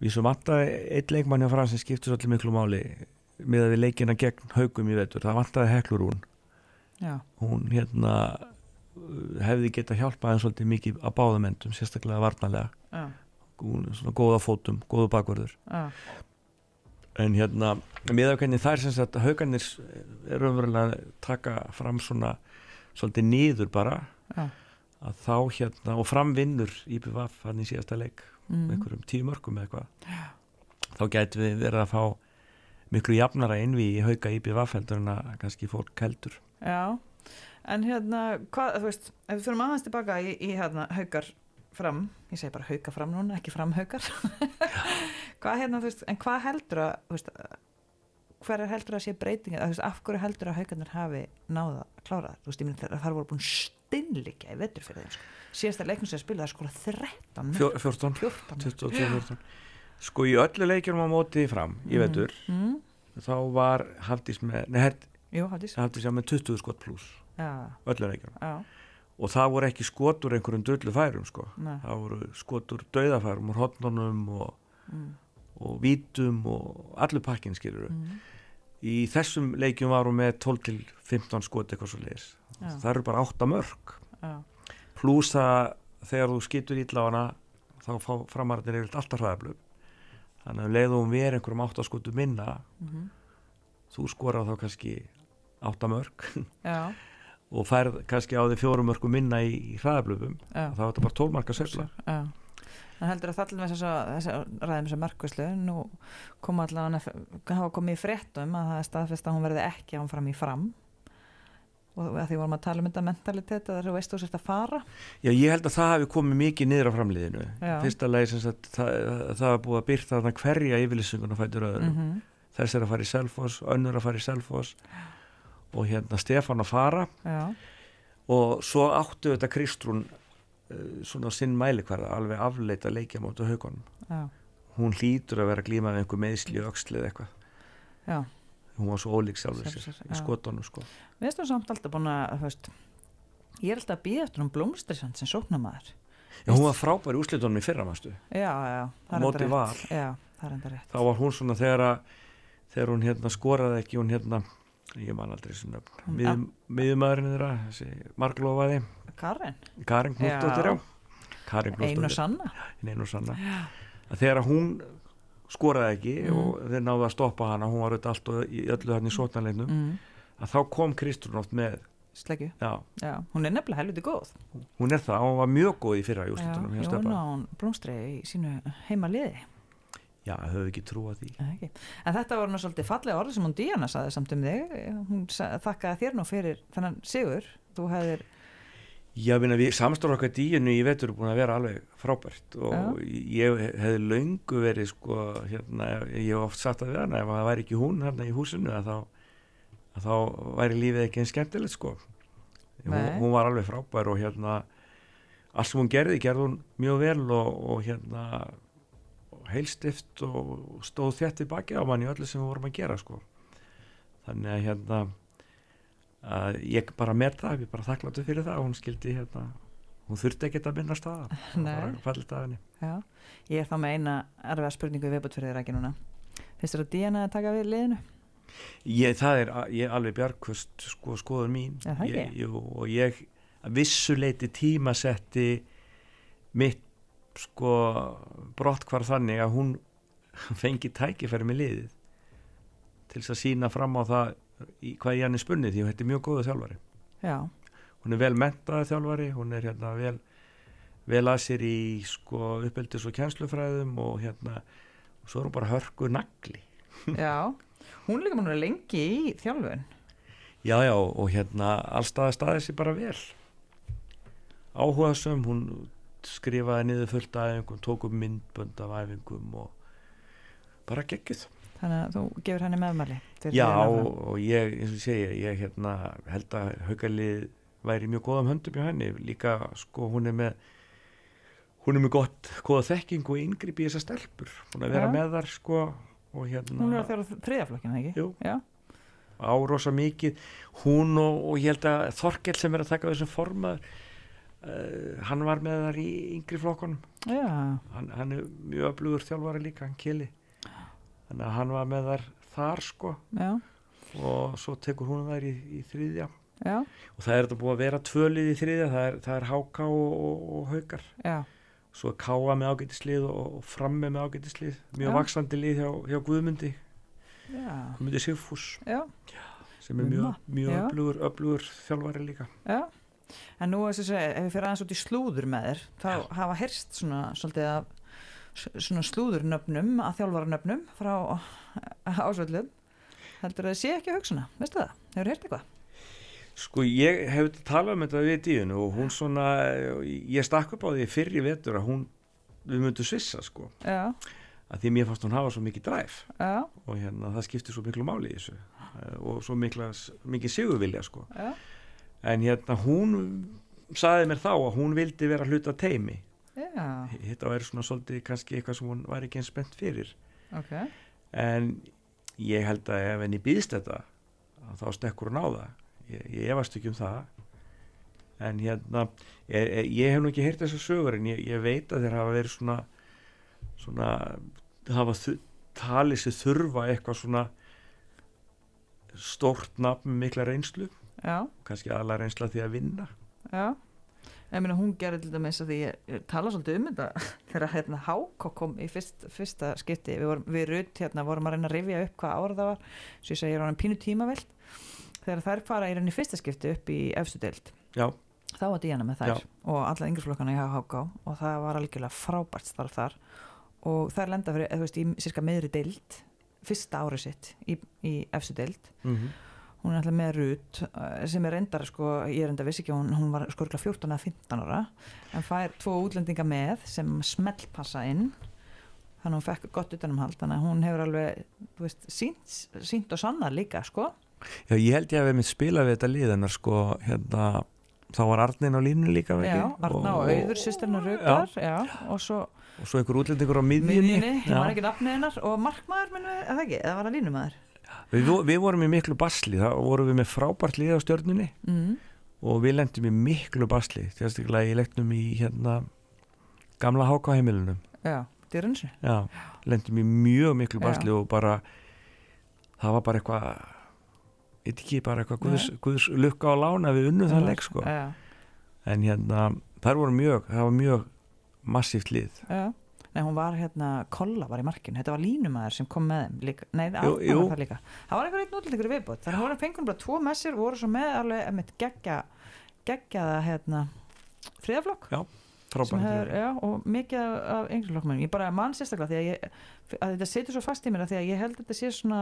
við svo vantaði eitt leikmann hjá fram sem skipti svolítið miklu máli miðað við leikina gegn haugum í vetur. Það vantaði heklur hún já, hún hérna uh, hefði geta hjálpað henn svolítið mikið að báðum endum, sérstaklega varnalega já, svona góða fótum, góða bakvörður. Já, en hérna hvernig það er sem sagt haugarnir er umverulega að taka fram svona svolítið niður bara já. að þá hérna og framvinnur IPVF hann í síðasta leik Mm. einhverjum tíu mörgum eða eitthvað þá gæti við verið að fá miklu jafnara innví í hauga IPVF heldur en að kannski fólk heldur. Já. En hérna, hvað, þú veist ef við fyrir aðeins tilbaka í, í hérna haukar fram, ég segi bara hauka fram núna ekki fram haukar [laughs] hvað hérna, þú veist, en hvað heldur að þú veist, hver er heldur að sé breytingin að, þú veist, af hverju heldur að haukarnir hafi náða að klára það, þú veist, ég myndi að það voru búin stinnlíkja í vetur fyrir þeim sko. síðasta leiknum sem spila það skora 13 Fjó, 14, 14 22, 14 sko í öllu leikjum á móti fram í vetur mm. þá var Hafdís með, Jú, Hafdís. Hafdís með 20 skot pluss öllu leikjum já, og það voru ekki skotur einhverjum döllu færum sko. nei. Það voru skotur dauðafærum úr hotnunum og, mm. og vítum og allur pakkin skilur Mm. í þessum leikjum var hún með 12 til 15 skot eitthvað svo leiðis Já. það eru bara 8 mörg Já, pluss að þegar þú skýtur ítla á hana þá fá framarðin yfir alltaf hraðablöf þannig að um leiðu hún verið einhverjum 8 skotu minna mm þú skorað þá kannski 8 mörg já, og færð kannski á því fjórum mörgum minna í, í hraðablöfum þá er þetta bara 12 marka söfla Já. En heldur að það með þess að ræðum að markvæslu nú koma allavega hafa komið í fréttum að það er staðfest að hún verði ekki ánfram í fram. Og því vorum að tala um þetta mentalitet að þú veist þú sért að fara. Já, ég held að það hefði komið mikið niður á framliðinu. Já. fyrsta leið sem sagt, það, það var búið að byrta þarna hverja yfirlýsinguna fætur öðrum mm -hmm. þess er að fara í Selfoss, önnur að fara í Selfoss og hérna Stefán að fara. Já, og svo áttu þetta Kristrún uh, svona sinn mælikvarða alveg afleita leikja mótu haugunum hún hlýtur að vera að glíma með einhver meðsli öxli eða eitthvað. Já. Hún var svo ólík sjálfur Sjálfur sér sér, í skotunum sko. Við erum samt alltaf búin að, veist ég er alltaf að býða eftir um blómstrisand sem sóknamaður Já, hún var frábær í úslitunum í fyrra mástu Já, já, það er Móti enda Val. rétt Já, það er enda rétt. Þá var hún svona þegar að þegar hún hérna skoraði ekki hún hérna ég man aldrei þessu nöfn. Hún- Miðum, miðumæðurinn þeirra þessi marglofaði. Karin, Karin Knúsdóttir Já. Karin sanna. Einu og sanna að þegar hún skoraði ekki Mm. og þeir náðu að stoppa hana hún var auðvitað allt og í öllu hann í sótnarleiknum mm. að þá kom Kristrún oft með Sleggju, já, já, hún er nefnilega helviti góð. Hún er það, hún var mjög góð í fyrra í Já, úrslitunum hjá Jón Stefán. á hún blómstri í sínu heima liði já, höfðu ekki trúað því. Ekki. En þetta var nú svolítið fallega orð sem hún Díana saði samt um þig. Hún þakkaði þér nú fyrir þennan sigur. Þú hefðir, Já, við, samstóra okkar díinu í vetur búin að vera alveg frábært og ég hefði löngu verið sko, hérna, ég hef oft sagt að hana ef það væri ekki hún hérna í húsinu að þá, að þá væri lífið ekki einn skemmtilegt sko. Hún, hún var alveg frábær og hérna allt sem hún gerði, gerði hún mjög vel og, og hérna heilstift og stóð þétt í baki á mann í öllu sem við vorum að gera sko. Þannig að hérna að ég bara með það, ég bara þakkláttu fyrir það og hún skildi hérna hún þurfti ekki að minna staða það. Var bara fallit að henni. Já. Ég er þá með eina erfiða spurningu viðbútt fyrir þér ekki núna. Finnst þér að Díana að taka við liðinu? ég, það er ég, alveg bjargkvöst sko, skoður mín. Er ég, jú, og ég vissuleiti tímasetti mitt sko brott hvar þannig að hún [laughs] fengi tækifæri með liðið til þess að sína fram á það í hvað ég hann er spunnið því hún þetta er mjög góðu þjálfari. Já, hún er vel mentaði þjálfari hún er hérna vel vel að sér í sko uppeldis og kjænslufræðum og hérna og svo er hún bara hörku nagli. [laughs] Já. Hún líka mann lengi í þjálfun. Já já og hérna allstaða staði sér bara vel. Áhugasum hún skrifaði niður fullt af æfingum tók upp myndbönd af æfingum og bara geggjuð þannig að þú gefur henni meðmæli fyrir já og, og ég eins og segja ég hérna held að haukalið væri mjög góðum höndum hjá henni líka sko hún er með hún er með gott, góða þekking og yngripp í þessar stelpur hún er að vera Já. með þar sko og hérna hún er að þjára þriðaflokkina ekki? Jú. Já, árosa mikið hún og, og ég held að Þorkell sem er að taka þessum formað uh, hann var með þar í yngri flokkonum hann, hann er mjög öflugur þjálfari líka, hann Kili. Þannig að hann var með þar þar sko. Já, og svo tekur hún þær í, í þriðja. Já, og það er þetta búið að vera tvölið í þriðja það er, það er háká og, og, og haukar. Já, svo er káa með ágætislið og, og framme með ágætislið. Mjög vaksandi lið hjá, hjá Guðmundi. Guðmundi Sigfús. Sem er mjög, mjög öflugur, öflugur þjálfari líka. Já. En nú þess að ef við fyrir aðeins út í slúður með þér, þá hafa heyrst svona svolítið af svona slúðurnöfnum, að þjálfaranöfnum frá ásvöldum. Heldur það sé ekki að hugsa hana, veistu það? Hefur heyrt eitthvað? Sko ég hef talað um þetta við díðinu og hún svona, ég stakk upp á því fyrir vetur að hún, við myndum svissa sko, Já, að því mér fannst hún hafa svo mikið dræf já, og hérna það skiptir svo miklu máli í þessu eh, og svo mikla, mikið sigurvilja sko. já, En hérna hún saði mér þá að hún vildi vera hluta teimi. já, Þetta væri svona svolítið kannski eitthvað sem hún væri ekki eins spennt fyrir. ok, En ég held að ef henni býðst þetta, að þá stekkur hún á það. Ég, ég efast ekki um það. En hérna, ég, ég- ég hef nú ekki heyrt þessar sögur en ég, ég veit að þeir hafa verið svona, svona, hafa talið sér þurfa eitthvað svona stórt nafn mikla reynslu, já, kannski aðla reynsla því að vinna. já. Ég meina hún gerir til dæmis að því ég, tala svolítið um þetta [laughs] þegar hérna Háko kom í fyrst, fyrsta skipti, við, vorum, við rutt hérna vorum að reyna að rifja upp hvað ára það var. Svo ég segi ég er á hann pínu tímavelt. Þegar þær fara í reyni fyrsta skipti upp í efstu deild Já, þá var Díana með þær. Já. og alla yngirflokkana í HHK og það var algjörlega frábært starf þar. Og þær lenda fyrir, eða þú veist, í cirka meðri deild fyrsta árið sitt í, í hún er alltaf með Rut sem er reyndar sko, ég er reyndar vissi ekki hún, hún var sko örugglega 14 eða 15 ára en fær tvo útlendinga með sem smellpassa inn þannig að hún fekk gott utanumhald þannig að hún hefur alveg veist, sínt, sínt og sannar líka sko Já, ég held ég að við mitt spila við þetta lið en sko, hérna þá var Arnin á línu líka já? Arna og Auður sýstirna Rutar já. og svo og svo einhver útlendingur á miðjunni Já. var ekki nafnið hennar og markmaður minn við, eða ekki, eða var það línumæður við, við vorum í miklu basli það vorum við með frábært lið á stjörnunni mm. og við lendum í miklu basli þjóðstaklega í leiknum í hérna gamla háka heimilunum já, dyrunsi já, lendum í mjög miklu Já. basli og bara það var bara eitthvað ekki bara eitthvað guðs, guðs lukka á lána við unnum þann leik sko. já, en hérna, þar voru mjög það var mjög massíft lið. Já Nei, hún var hérna, Kolla var í markinu, þetta var línumæður sem kom með þeim líka, nei, Jú, Arna jú. var það líka. Það var einhver útlendingur í viðbútt, þannig að hún fengur bara tvo messir og voru svo með alveg, emitt, geggja, geggjaða, hérna, friðaflokk. sem frábært já, og mikið af, af yngri ég bara mann sérstaklega því að, ég, að þetta setur svo fast í mér að því að ég held að þetta sé svona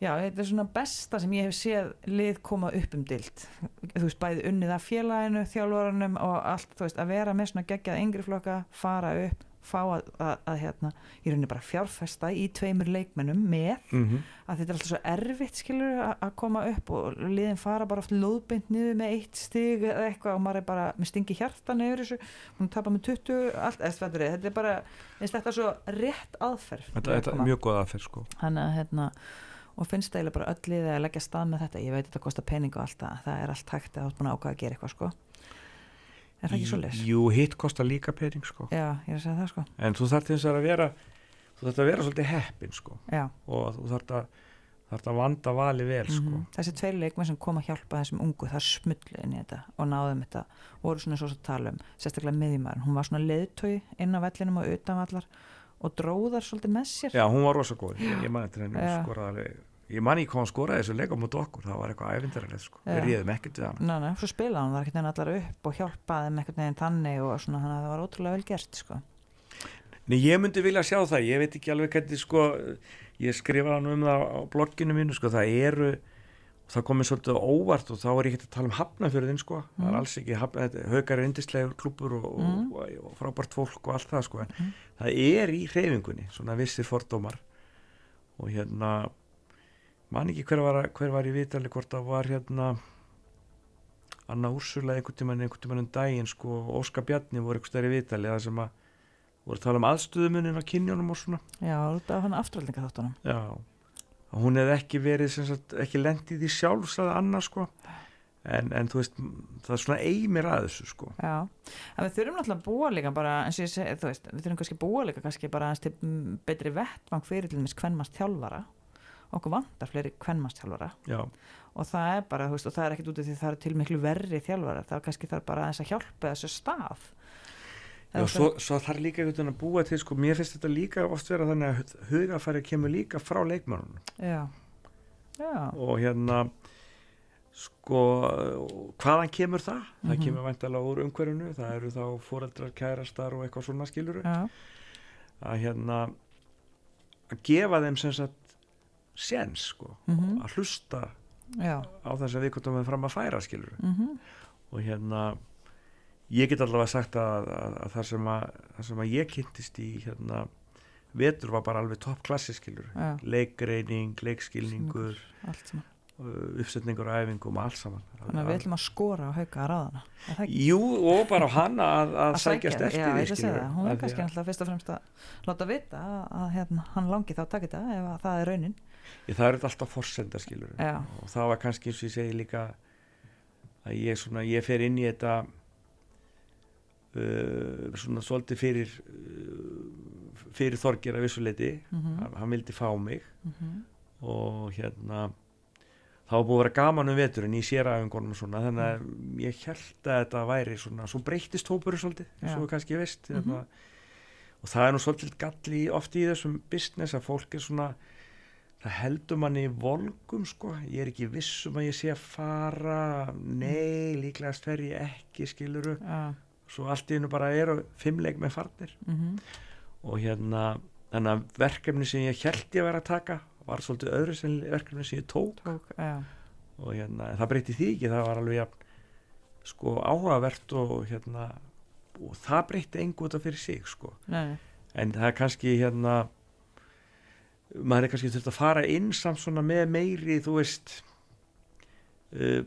já, þetta er svona besta sem ég hef séð lið koma upp um dild þú veist, bæði unnið af félaginu þjálfaranum og allt, þú veist, að vera með svona geggjað yngri flokka, fara upp fá að, að, að hérna, í rauninni bara fjárfesta í tveimur leikmennum með Mhm. að þetta er alltaf svo erfitt skilur að að koma upp og liðin fara bara oft lóðbeint niður með eitt stig eða eitthvað og maður er bara með stingi hjarta nefur þessu, hún tapar með 20 allt, eða þetta er, þetta er bara þetta svo rétt aðferð þetta, er mjög góð aðferð sko. Þannig að hérna og finnst eiginlega bara öll liðið að leggja stað með þetta. Ég veit þetta kostar pening og allt það það er allt hægt að að ákvaða að gera eitthvað sko. Er það ekki svo leys? Jú, hitt kostar líka pening sko. Já, ég er að segja það sko. En þú þarf þess að vera þú þarf að vera svolítið heppin sko. Já, og þú þarf að, þarf að vanda vali vel sko. Mhm. þessi tveir leikmenn sem kom að hjálpa þessum ungu það smullu inn í þetta og náðum þetta voru svona svo að tala um sérstaklega miðjumæður, hún var svona leiðtói inn á vellinum og utanvallar og dróðar svolítið með sér. Já, hún var rosa góð, ég, man eftir henni skoraði ég man ekki hvað hún skoraði þessu leika mútið okkur, það var eitthvað æfindaralegt sko. Við réðum ekkert við hann Ná, ná, svo spilaði hún það ekkert neginn allar upp og hjálpaði þeim ekkert neginn þannig og svona þannig að það var ótrúlega vel gert sko. Nei, ég myndi vilja sjá það, ég veit ekki alveg hvernig sko, ég skrifaði hann um það á blogginu mínu sko, það eru það komið svolítið óvart og þá er ég ekki að tala um hafnafjörðin sko, það Mm. er alls ekki hafna, þetta- haukar er indislegur klubur og, Mm. og, og, frábært fólk og allt það sko, en Mm. það er í hreyfingunni, svona vissir fordómar og hérna man ekki hver var, hver var í vitali hvort það var hérna Anna Úrsula einhvern tímann einhvern tímann um daginn sko, og Óskar Bjarni voru einhvern stærri vitali það sem að voru að tala um aðstöðumunin á kynjónum og svona Já, út af hann afturhaldinga þáttunum já, hún hefði ekki verið sem sagt, ekki lendið í sjálf sagði Anna sko. En, en þú veist, það er svona eimir að þessu sko. Já, en við þurfum náttúrulega að búa líka bara, eins og ég segi, þú veist, við þurfum kannski að búa líka kannski bara aðeins til betri vettvang fyrir til þess kvennmast þjálfara. Okkur vantar fleiri kvennmast þjálfara. Já, og það er bara, þú veist, og það er ekkit út af því það er til miklu verri þjálfara, það er kannski þarf bara aðeins að hjálpa þessu stað já svo, svo þarf líka einhvern veginn að búa til sko, mér finnst þetta líka oft vera þannig að hugafæri kemur líka frá leikmörunum Já, já, og hérna sko hvaðan kemur það? Það Mhm. kemur væntalega úr umhverfinu það eru þá fóreldrar, kærastar og eitthvað svona skiluru já, að hérna að gefa þeim sem sagt séns sko, mhm, að hlusta já, á þess að við komum við fram að færa skiluru mhm, og hérna ég get allavega sagt að, að, að það sem að það sem að ég kynntist í hérna vetur var bara alveg topp klassi skiluru já, leikreining, leikskilningur saman. uh, uppsetningur og æfingum og allt saman. Þannig að við ætlum að skora á hauka að ráðana það ekki? Jú, og bara á hana að, að, Að sækjast sækja, eftir já, því að það. hún er kannski að- náttúrulega fyrst og fremst að láta vita að, að hérna, hann langi þá að taka þetta ef að það er raunin. Ég, það er þetta alltaf forsenda skilur Já. og það var kannski eins og ég segi líka að ég, svona, ég fer inn í þetta uh, svona svolítið fyrir uh, fyrir Þorgir að vissuleiti mm hann, hann vildi fá mig. -hmm. og hérna var búið að vera gaman um veturinn í séræfingunum svona þannig að ég held að þetta væri svona, svo breytist hópurinn svolítið eins og þú kannski veist Mhm. hérna, og það er nú svolítið galli oft í þessum business að fólk er svona það heldur manni volgum sko, ég er ekki viss um að ég sé að fara. Nei, líklegast fer ég ekki skiluru, Já, svo allt í hennu bara eru fimmleik með farnir. Mhm, og hérna þannig að verkefni sem ég held ég að vera að taka var svolítið öðru sem verkefni sem ég tók. Tók, já, og hérna, það breyti því ekki það var alveg sko áhugavert og hérna og það breyti út af fyrir sig sko. Nei, en það er kannski hérna maður er kannski þurft að fara inn samt svona með meiri þú veist uh,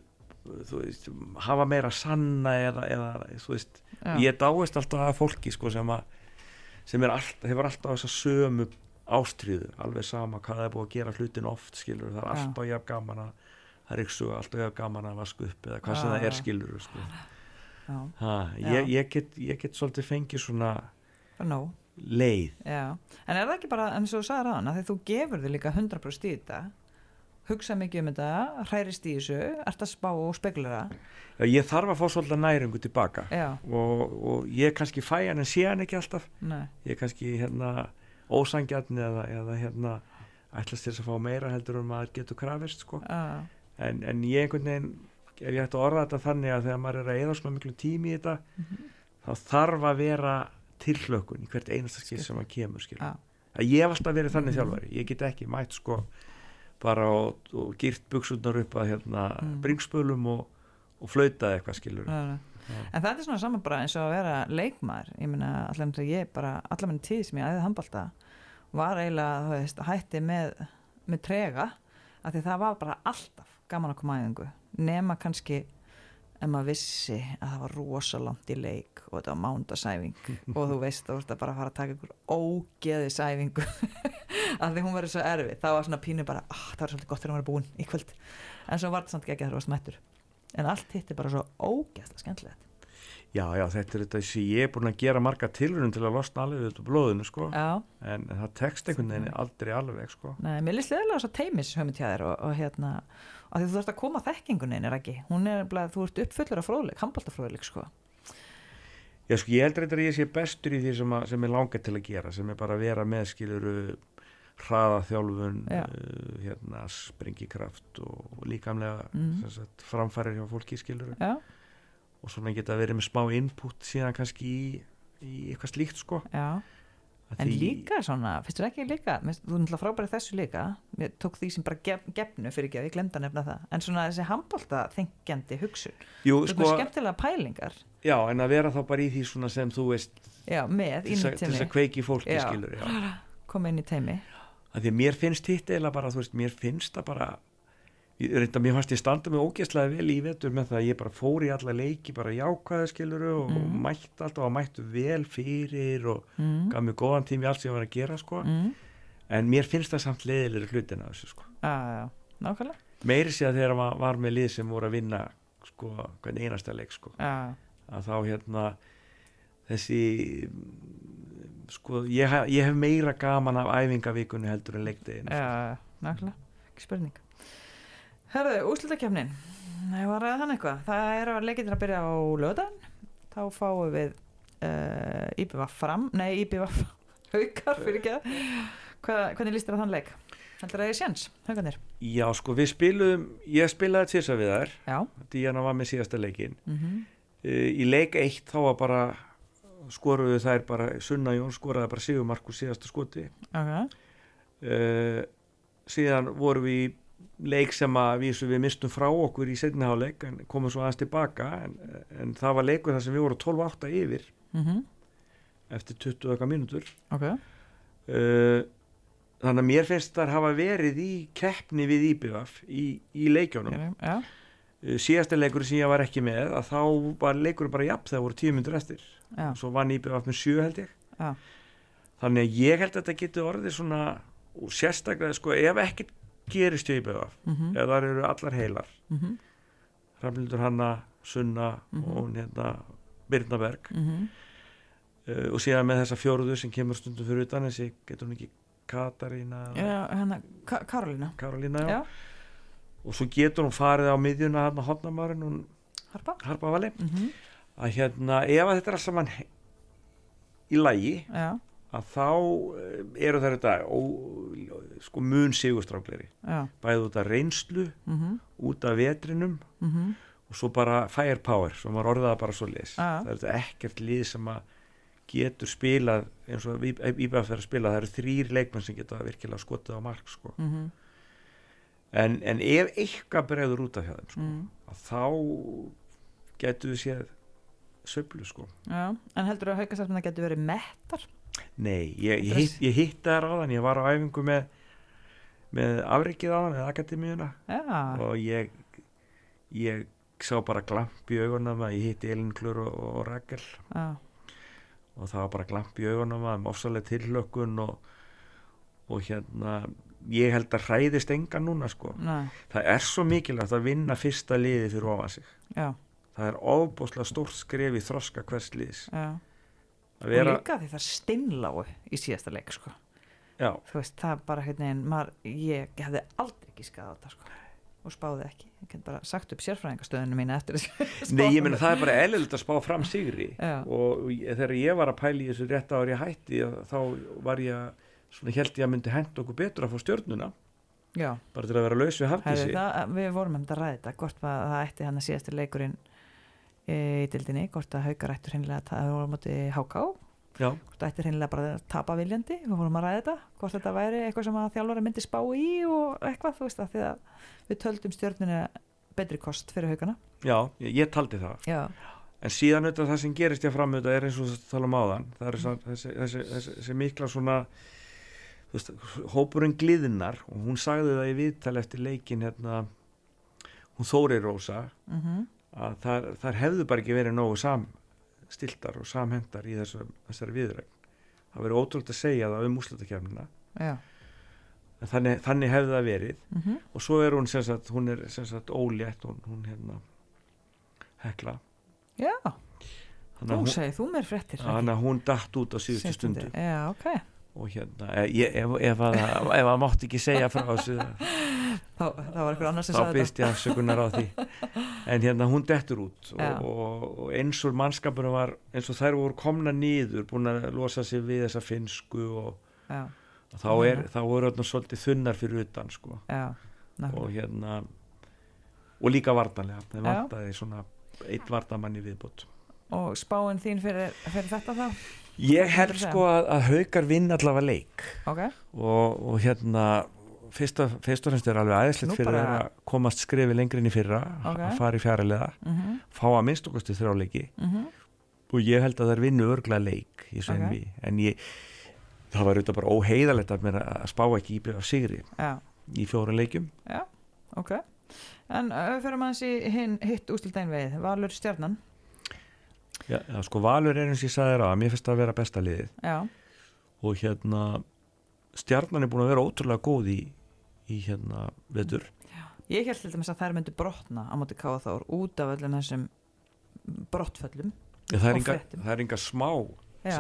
veist hafa meira sanna eða, eða þú veist já, ég dáist alltaf að fólki sko sem að sem alltaf, hefur alltaf þessa sömu ástriðu, alveg sama hvað það er búið að gera hlutin oft skilur, það er Já. alltaf jafn gaman að það er ykkur alltaf jafn gaman að vasku upp eða hvað sem það er skilur sko. ha, ég, ég, get, ég get svolítið fengið svona nóg leið. Já, en er það ekki bara, eins og þú sagði ráðan, að þú gefur þig líka 100% í þetta, hugsa mikið um þetta, hærist í þessu, ert að spá og spekulera. Já, ég þarf að fá svolítið næringu tilbaka. Og, og ég kannski fæ hann en sé hann ekki alltaf. Nei, ég kannski hérna ósangjarni eða, eða hérna ætlast til að fá meira heldur um að getur krafist sko. en, en ég einhvern veginn ef ég ætti að orða þetta þannig að þegar maður er að eða svona miklu tími í þetta Mhm. þá þarf að vera tilhlökun í hvert einasta skil sem maður kemur að ég hef alltaf verið þannig Mhm. þjálfari. Ég get ekki mætt sko bara og, og gýrt buksundar upp að hérna Mm. bringspölum og, og flauta eitthvað skilur nei. En þetta er svona saman bara eins og að vera leikmaður, ég meina allan þegar ég bara, allan minni tíð sem ég æðið handbalta var eiginlega, þú veist, hætti með, með trega, af því það var bara alltaf gaman að koma æfingu, nema kannski ef maður vissi að það var rosalangt í leik og þetta var mándasæfing [laughs] og þú veist, þú veist að bara fara að taka ykkur ógeðisæfingu að [laughs] því hún verður svo erfið, það var svona pínu bara, ah, það var svolítið gott þegar hún verður búin í kvöld. En svo var þetta samt ekki ekki þegar þú varst mættur. En allt hitt er bara svo ógeðslega skemmtilegt já já þetta er þetta sem ég er búin að gera marga tilrunum til að losna alveg út úr blóðinu sko. Já, en það tekst einhvern veginn aldrei alveg sko. Nei, mér líst leðilega þess að teimis höfum til þér og, og hérna að þú þarfst að koma þekkingunni er ekki hún er bara, þú ert uppfullur af fróðleik handbaltafróðleik sko. Já, sko, ég heldur þetta að ég sé bestur í því sem, að, sem ég langar til að gera, sem er bara að vera með skiluru hraðaþjálfun, Já. uh, hérna, sprengikraft og, og líkamlega Mhm. Og svona geta verið með smá input síðan kannski í, í eitthvað slíkt sko. já. Að En því- líka svona, finnst þú ekki líka? Þú er náttúrulega frábærið þessu líka. Ég tók því sem bara gef, gefnu fyrir ekki að ég glemd að nefna það. En svona þessi handbalta þengjandi hugsun. Jú, þetta sko, skemmtilega pælingar. Já, en að vera þá bara í því svona sem þú veist, já, með, inn í að- til þess teimi að kveiki fólki Já. skilur, já. koma inn í teimi að því að mér finnst hitt eða bara, þú veist, mér finnst það bara reynda, mér fannst ég standa mig ógeðslega vel í vetur með það að ég bara fór í alla leiki bara jákvæða skiluru og Mhm. mætt alltaf og mættu vel fyrir og mm. gaf mér góðan tími í allt sem ég var að gera sko. Mm. en mér finnst það samt leiðilega hlutin af þessu sko. Já, nákvæmlega meiri sé að þegar maður var með lið sem voru að vinna sko, hvern einasta leik sko. Já, að þá hérna þessi mm, sko, ég, ég hef meira gaman af æfingavíkunni heldur en leikdeginu já, já, nákvæmlega ekki spurning Herðu, úslutakefnin Það var að hann eitthvað? Það er að leikindir að byrja á lögðan þá fáum við uh, IBVF fram, nei IBVF [laughs] haukar fyrir ekki að Hvað, hvernig líst þér á þann leik? Heldur það er séns, haugarnir? Já, sko, við spilum, ég spilaði tvisar við þær, Já. Díana var með síðasta leikin. mm Uh, í leik eitt þá var bara, skoruðu þær bara, Sunna Jón skoraði bara sigumark úr síðasta skoti. Ok, Uh, síðan vorum við í leik sem að vísu við mistum frá okkur í setniháleik en komum svo aðeins tilbaka en, en það var leikur þar sem við vorum 12-8 yfir mm eftir 20 okkar mínútur. ok. Uh, þannig að mér finnst þar hafa verið í keppni við IBF í, í leikjónum. Já, Uh, síðasta leikur sem ég var ekki með að þá var leikur bara jafn þegar voru tíu myndur eftir. Já, svo vann IBF með sjö held ég. Já, þannig að ég held að þetta getur orðið svona og sérstaklega sko ef ekkert gerist í IBF mm ef þar eru allar heilar. -hmm. Rafnildur Hanna, Sunna Mhm. og hún hérna Birnaberg Mm uh, og síðan með þessa fjóruðu sem kemur stundum fyrir utan þessi getur hún ekki Katarína eða Já, hérna, Ka Karolína já. Já. og svo getur hún farið á miðjuna hann á hotnamarinn hún Harpa. Harpa mm að hérna ef að þetta er alls saman í lægi Já, að þá eh, eru þær þetta ó, sko mun sigurstrákleri já, bæði út af reynslu, mhm, út af vetrinum mhm, og svo bara firepower, svo maður orðaða bara svo liðs það er þetta ekkert lið sem að getur spilað eins og Íbæf er að spila, það eru þrýr leikmenn sem geta virkilega skotið á mark sko. mhm, en, en ef eitthvað bregður út af þeim sko, mhm. þá getur við séð söflu sko Já, en heldur að haukastarfna getur verið mettar? Nei, ég, ég, hitt, ég hitti það ráðan, ég var á æfingu með, með afrikið á með akademíuna Já, og ég, ég sá bara glamp í augunum að ég hitti Elin Klur og, og Rakel já, og það var bara glamp í augunum að ofsalega tilhlökkun og, og hérna, ég held að hræðist engan núna sko. næ, Það er svo mikilvægt að vinna fyrsta liði fyrir ofan sig. já, Það er ofbúslega stórt skref í þroska hvers liðs. já. Að Og vera, líka því það steinláu í síðasta leik, sko. Þú veist, það er bara hérna einn, maður, ég hefði aldrei ekki skadað þetta, sko. Og spáði ekki. Ég get bara sagt upp sérfræðingastöðinu mína eftir þessu. [laughs] Nei, ég meina það er bara eðlilegt að spá fram sigri Já. og þegar ég var að pæla í þessu rétt ári ég hætti þá var ég svona held ég að myndi henda okkur betur að fá stjörnuna Já, bara til að vera laus við hafdísi það, við vorum um þetta að ræða þetta, hvort að það ætti hann að síðasti leikurinn í dildinni, hvort að haukar ættur hreinlega að það voru móti háká, Já, hvort það ætti hreinlega bara að tapa viljandi, við vorum að ræða þetta, hvort þetta væri eitthvað sem að þjálfari myndi spá í og eitthvað, þú veist það, því að við töldum stjórninu betri kost fyrir haukana. já, ég, ég taldi það. Já, en síðan auðvitað það sem gerist ég fram auðvitað er eins og það tala um áðan það er þessi, þessi, þessi, þessi, mikla svona þú veist, hópurinn gliðnar og hún sagði það í viðtal eftir leikin hérna hún Þóri Rósa. Mhm, að þar, þar hefðu bara ekki verið nógu samstiltar og samhendar í þessu, þessari viðræk það verið ótrúlega að segja það um úslutakefnina þannig, þannig hefði það verið. Mhm, og svo er hún sem sagt, hún er sem sagt ólétt hún, hún hérna hekla. Já, þú segir, þú mér frettir. þannig að hún datt út á síðustu stundu. Já, ok, og hérna, eh, ef, ef, að, það- mátti ekki segja frá þessu [laughs] þá, þá var eitthvað annars sem þá sagði þetta. byrst ég afsökunar á því. En hérna hún dettur út og, og, og eins og mannskapurinn var eins og þær voru komna nýður búin að losa sig við þessa finsku og, og þá, er, þá voru þarna svolítið þunnar fyrir utan sko. og hérna og líka vartanlega það Já. vantaði svona eitt vartamann í viðbót. Og spáin þín fyrir, fyrir þetta þá? ég held sko að, að haukar vinn allavega leik. Ok, og, og hérna fyrst og, fremst er alveg aðeinslegt fyrir bara- að komast skrefi lengri inn í fyrra Ok. að fara í fjarilega mhm, fá að minnst okkustu þrjáleiki mhm, og ég held að það er vinnu örgla leik í þessu Ok. NV en ég það var auðvitað bara óheiðalegt að mér að spá ekki í af sigri já, í fjóra leikjum. Ok. En uh, fyrir maður þessi hinn hitt ústildein veið, Valur Stjarnan, já, já, sko Valur er eins og ég sagði þér að mér finnst það að vera besta liðið. Já, og hérna stjarnan er búin að vera ótrúlega góð í, í hérna vetur ég held til dæmis að þær myndu brotna á móti Káþór út af öllum þessum brottföllum. Já, það, er inga, það er inga smá Já,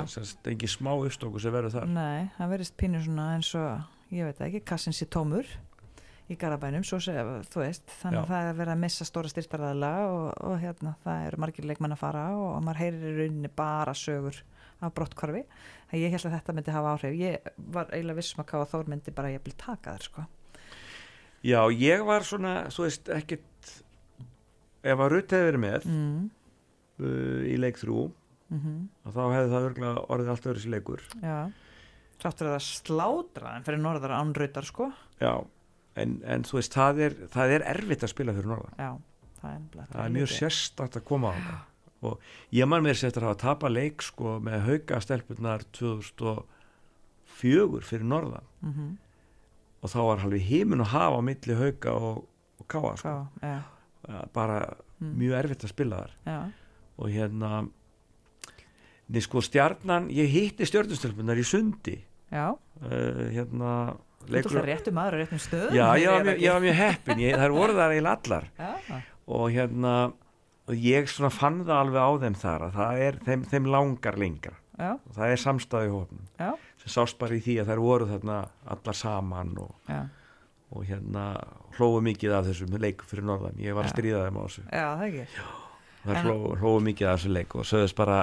engin smá uppstóku sem verður þar nei, það verðist pínu svona eins og, ég veit ekki, kassin sér tómur í Garabænum, svo segja, þú veist, þannig að Já. það er verið að missa stóra styrtarðala og, og hérna, það eru margir leikmenn að fara og maður heyrir í rauninni bara sögur af brottkvarfi. Það ég held að þetta myndi hafa áhrif. Ég var eiginlega vissum að Káa Þór myndi bara ég vil taka þér, sko. Já, ég var svona, þú veist, ekkit ef að Rutt hefði verið með Mm, uh, í leik þrjú mm þá hefði það örgulega orðið allt öðru sér leikur. Já. Sáttur að það slátra en fyrir norðara ánrautar, sko. Já, en, en þú veist, það er, það er erfitt að spila fyrir norðan. Já, það er, það er mjög sérstakt að koma á það. Og ég man mér sér eftir að hafa tapað leik sko með hauka stelpunar 2004 fyrir norðan. Mhm, og þá var halvið heimin og hafa á milli hauka og, og káa sko. Ja, bara Mm. mjög erfitt að spila þar Já, og hérna Nei, sko stjarnan, ég hitti stjörnustelpunar í sundi já. uh, hérna Þú ert það réttu maður á réttum stöðum. já, ég var, mjög, ekki. ég var mjög heppin ég, þær voru þar eiginlega allar Já, og hérna og ég svona fann það alveg á þeim þar að það er þeim, þeim langar lengra já, og það er samstæði hófnum já, sem sást bara í því að þær voru þarna allar saman og, já. og hérna hlóðu mikið af þessum leik fyrir norðan, ég var að Já. stríða þeim á þessu. Já, það ekki. þær En- hlóðu, hlóðu mikið af þessu leik og sögðust bara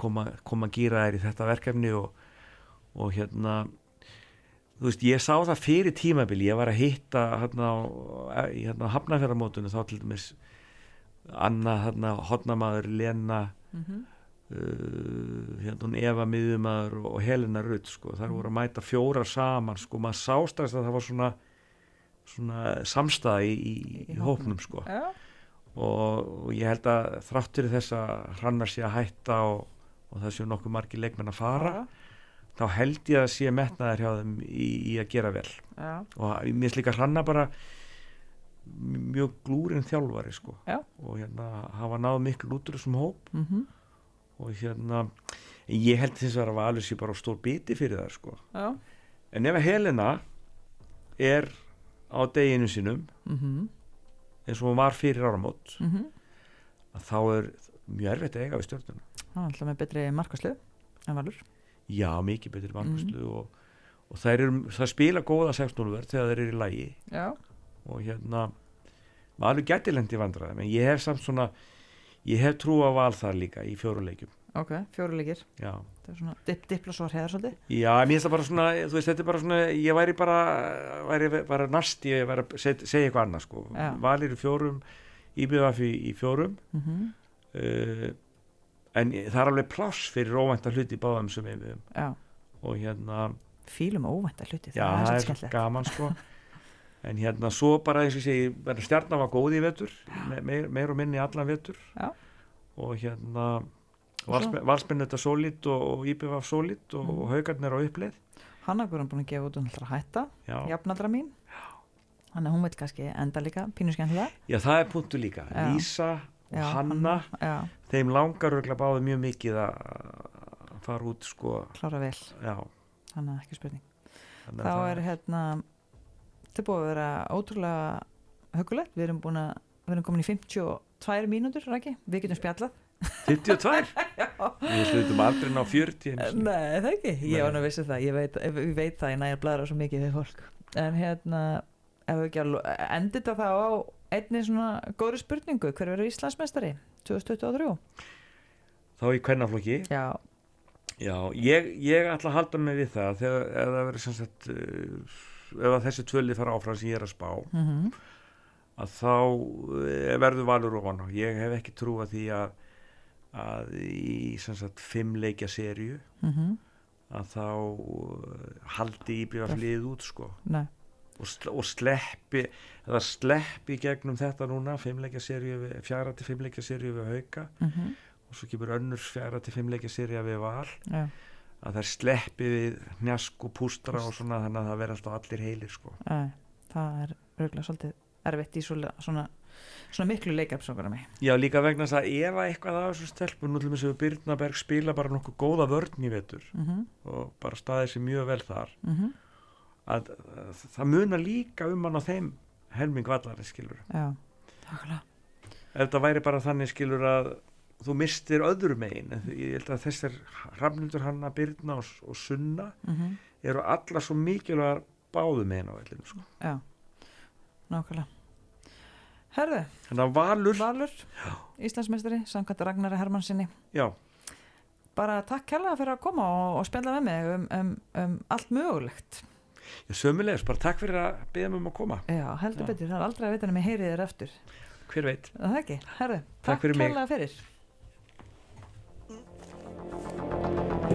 koma, koma að gýra þær í þetta verkefni og, og hérna þú veist, ég sá það fyrir tímabili ég var að hitta hérna á hérna hafnafjörðamótunum þá til dæmis Anna hérna hotnamaður Lena mm uh, hérna hún Eva miðumæður og Helena Rutt sko, þar voru að mæta fjórar saman sko, maður sástast að það var svona svona samstæða í, í, í hópnum. sko. Já, og, og ég held að þráttur þess að hrannar sé að hætta og, og það séu nokkuð margir leikmenn að fara þá held ég að sé metnaðar hjá þeim í, í að gera vel. Já, og mér finnst líka hranna bara mjög glúrin þjálfari sko. Og hérna hafa náð miklu út úr þessum hóp. Mm og hérna ég held þess að Valur sé bara stór biti fyrir það sko. Já. en ef að Helena er á deginu sínum Mm eins og hún var fyrir áramót -hmm. að þá er mjög erfitt að eiga við stjórnuna alltaf með betri markaslu en valur. Já, mikið betri markvæslu og, og það, er, það spila góða 16 verð þegar þeir eru í lægi Já, og hérna Valur gæti lendi vandræðum en ég hef samt svona ég hef trú á val þar líka í fjóruleikjum ok, fjóru leikir. Já, Það er svona dip, diplasvar heðar svolítið. Já, mér finnst það bara svona þú veist, þetta er bara svona, ég væri bara væri bara nast, ég væri að seg- segja eitthvað annað sko, Já. Valir í fjórum IBF í, í fjórum. Mm -hmm. uh, en það er alveg pláss fyrir óvænta hluti báðum sem við og hérna fílum óvænta hluti Já, það er skemmtilegt. gaman sko [laughs] en hérna svo bara eins og segi verður stjarnan var góð í vetur me meir, meir og minni allan vetur. Já. og hérna valsmenn þetta sólít og, og IBF sólít og, Mhm. og haugarnir á uppleið. Hannagur er búin að gefa út um alltaf að hætta jafnaldra mín. Þannig að hún veit kannski enda líka pínu skemmtilega. Já, það er punktu líka. Já. Lísa og Já, Hanna Já, þeim langar örgulega báði mjög mikið að fara út sko. Klára vel, já, þannig að ekki spurning. Þá er hérna þetta er búið að vera ótrúlega hugulegt, við erum búin að við erum komin í 52 mínútur, Raki við getum spjallað. 52 [laughs] við slutum aldrei ná 40 einu sinni. Nei, það ekki, ég var nú að vissi það. Ég veit, ég veit það, ég næja að bladra svo mikið við fólk. En hérna ef við ekki að endi þetta þá á einni svona góðri spurningu. Hver verður Íslandsmeistari? 2023? þá í kvennaflokki? Já, Já, ég, ég ætla að halda mig við það. Þegar það verður sem sagt uh, ef þessi tvöli fara áfram sem ég er að spá mm að þá uh, verður valur ofan ég hef ekki trú að því að að í sem sagt fimm leikja serju mhm, að þá uh, haldi íbjöða flið út sko. Nei. Og, sl og sleppi eða sleppi gegnum þetta núna fimm leikja serju við, fjara til fimm leikja serju við hauka. Mm og svo kemur önnur fjara til fimm leikja serja við val. Já, að þær sleppi við njask og pústra og svona þannig að það verða alltaf allir heilir sko. það er örgulega svolítið erfitt í svona, svona, svona miklu leikapsókara mig Já, líka vegna þess að ef að eitthvað af þessu stelpun nú til þess að Byrnaberg spila bara nokkuð góða vörn í vetur mm og bara staðið sér mjög vel þar -hmm. að, að það munar líka um hann á þeim helming vallarið skilur Já, takkulega ef það væri bara þannig skilur að þú mistir öðru megin en ég held að þessar rafnundur hanna Byrna og, og Sunna mm eru allar svo mikilvægar báðu megin á vellinu sko. Já, nákvæmlega. Að Valur Valur Íslandsmeistari, samkvæmt Ragnari Hermannsinni já, bara takk kærlega fyrir að koma og, og spjalla með mig um, um, um allt mögulegt. Ég sömulegis, bara takk fyrir að beða mig um að koma. Já, heldur Já. betur, það er aldrei að vita nema ég heyri þér eftir hver veit. Er Það ekki, herðu, Takk takk kærlega fyrir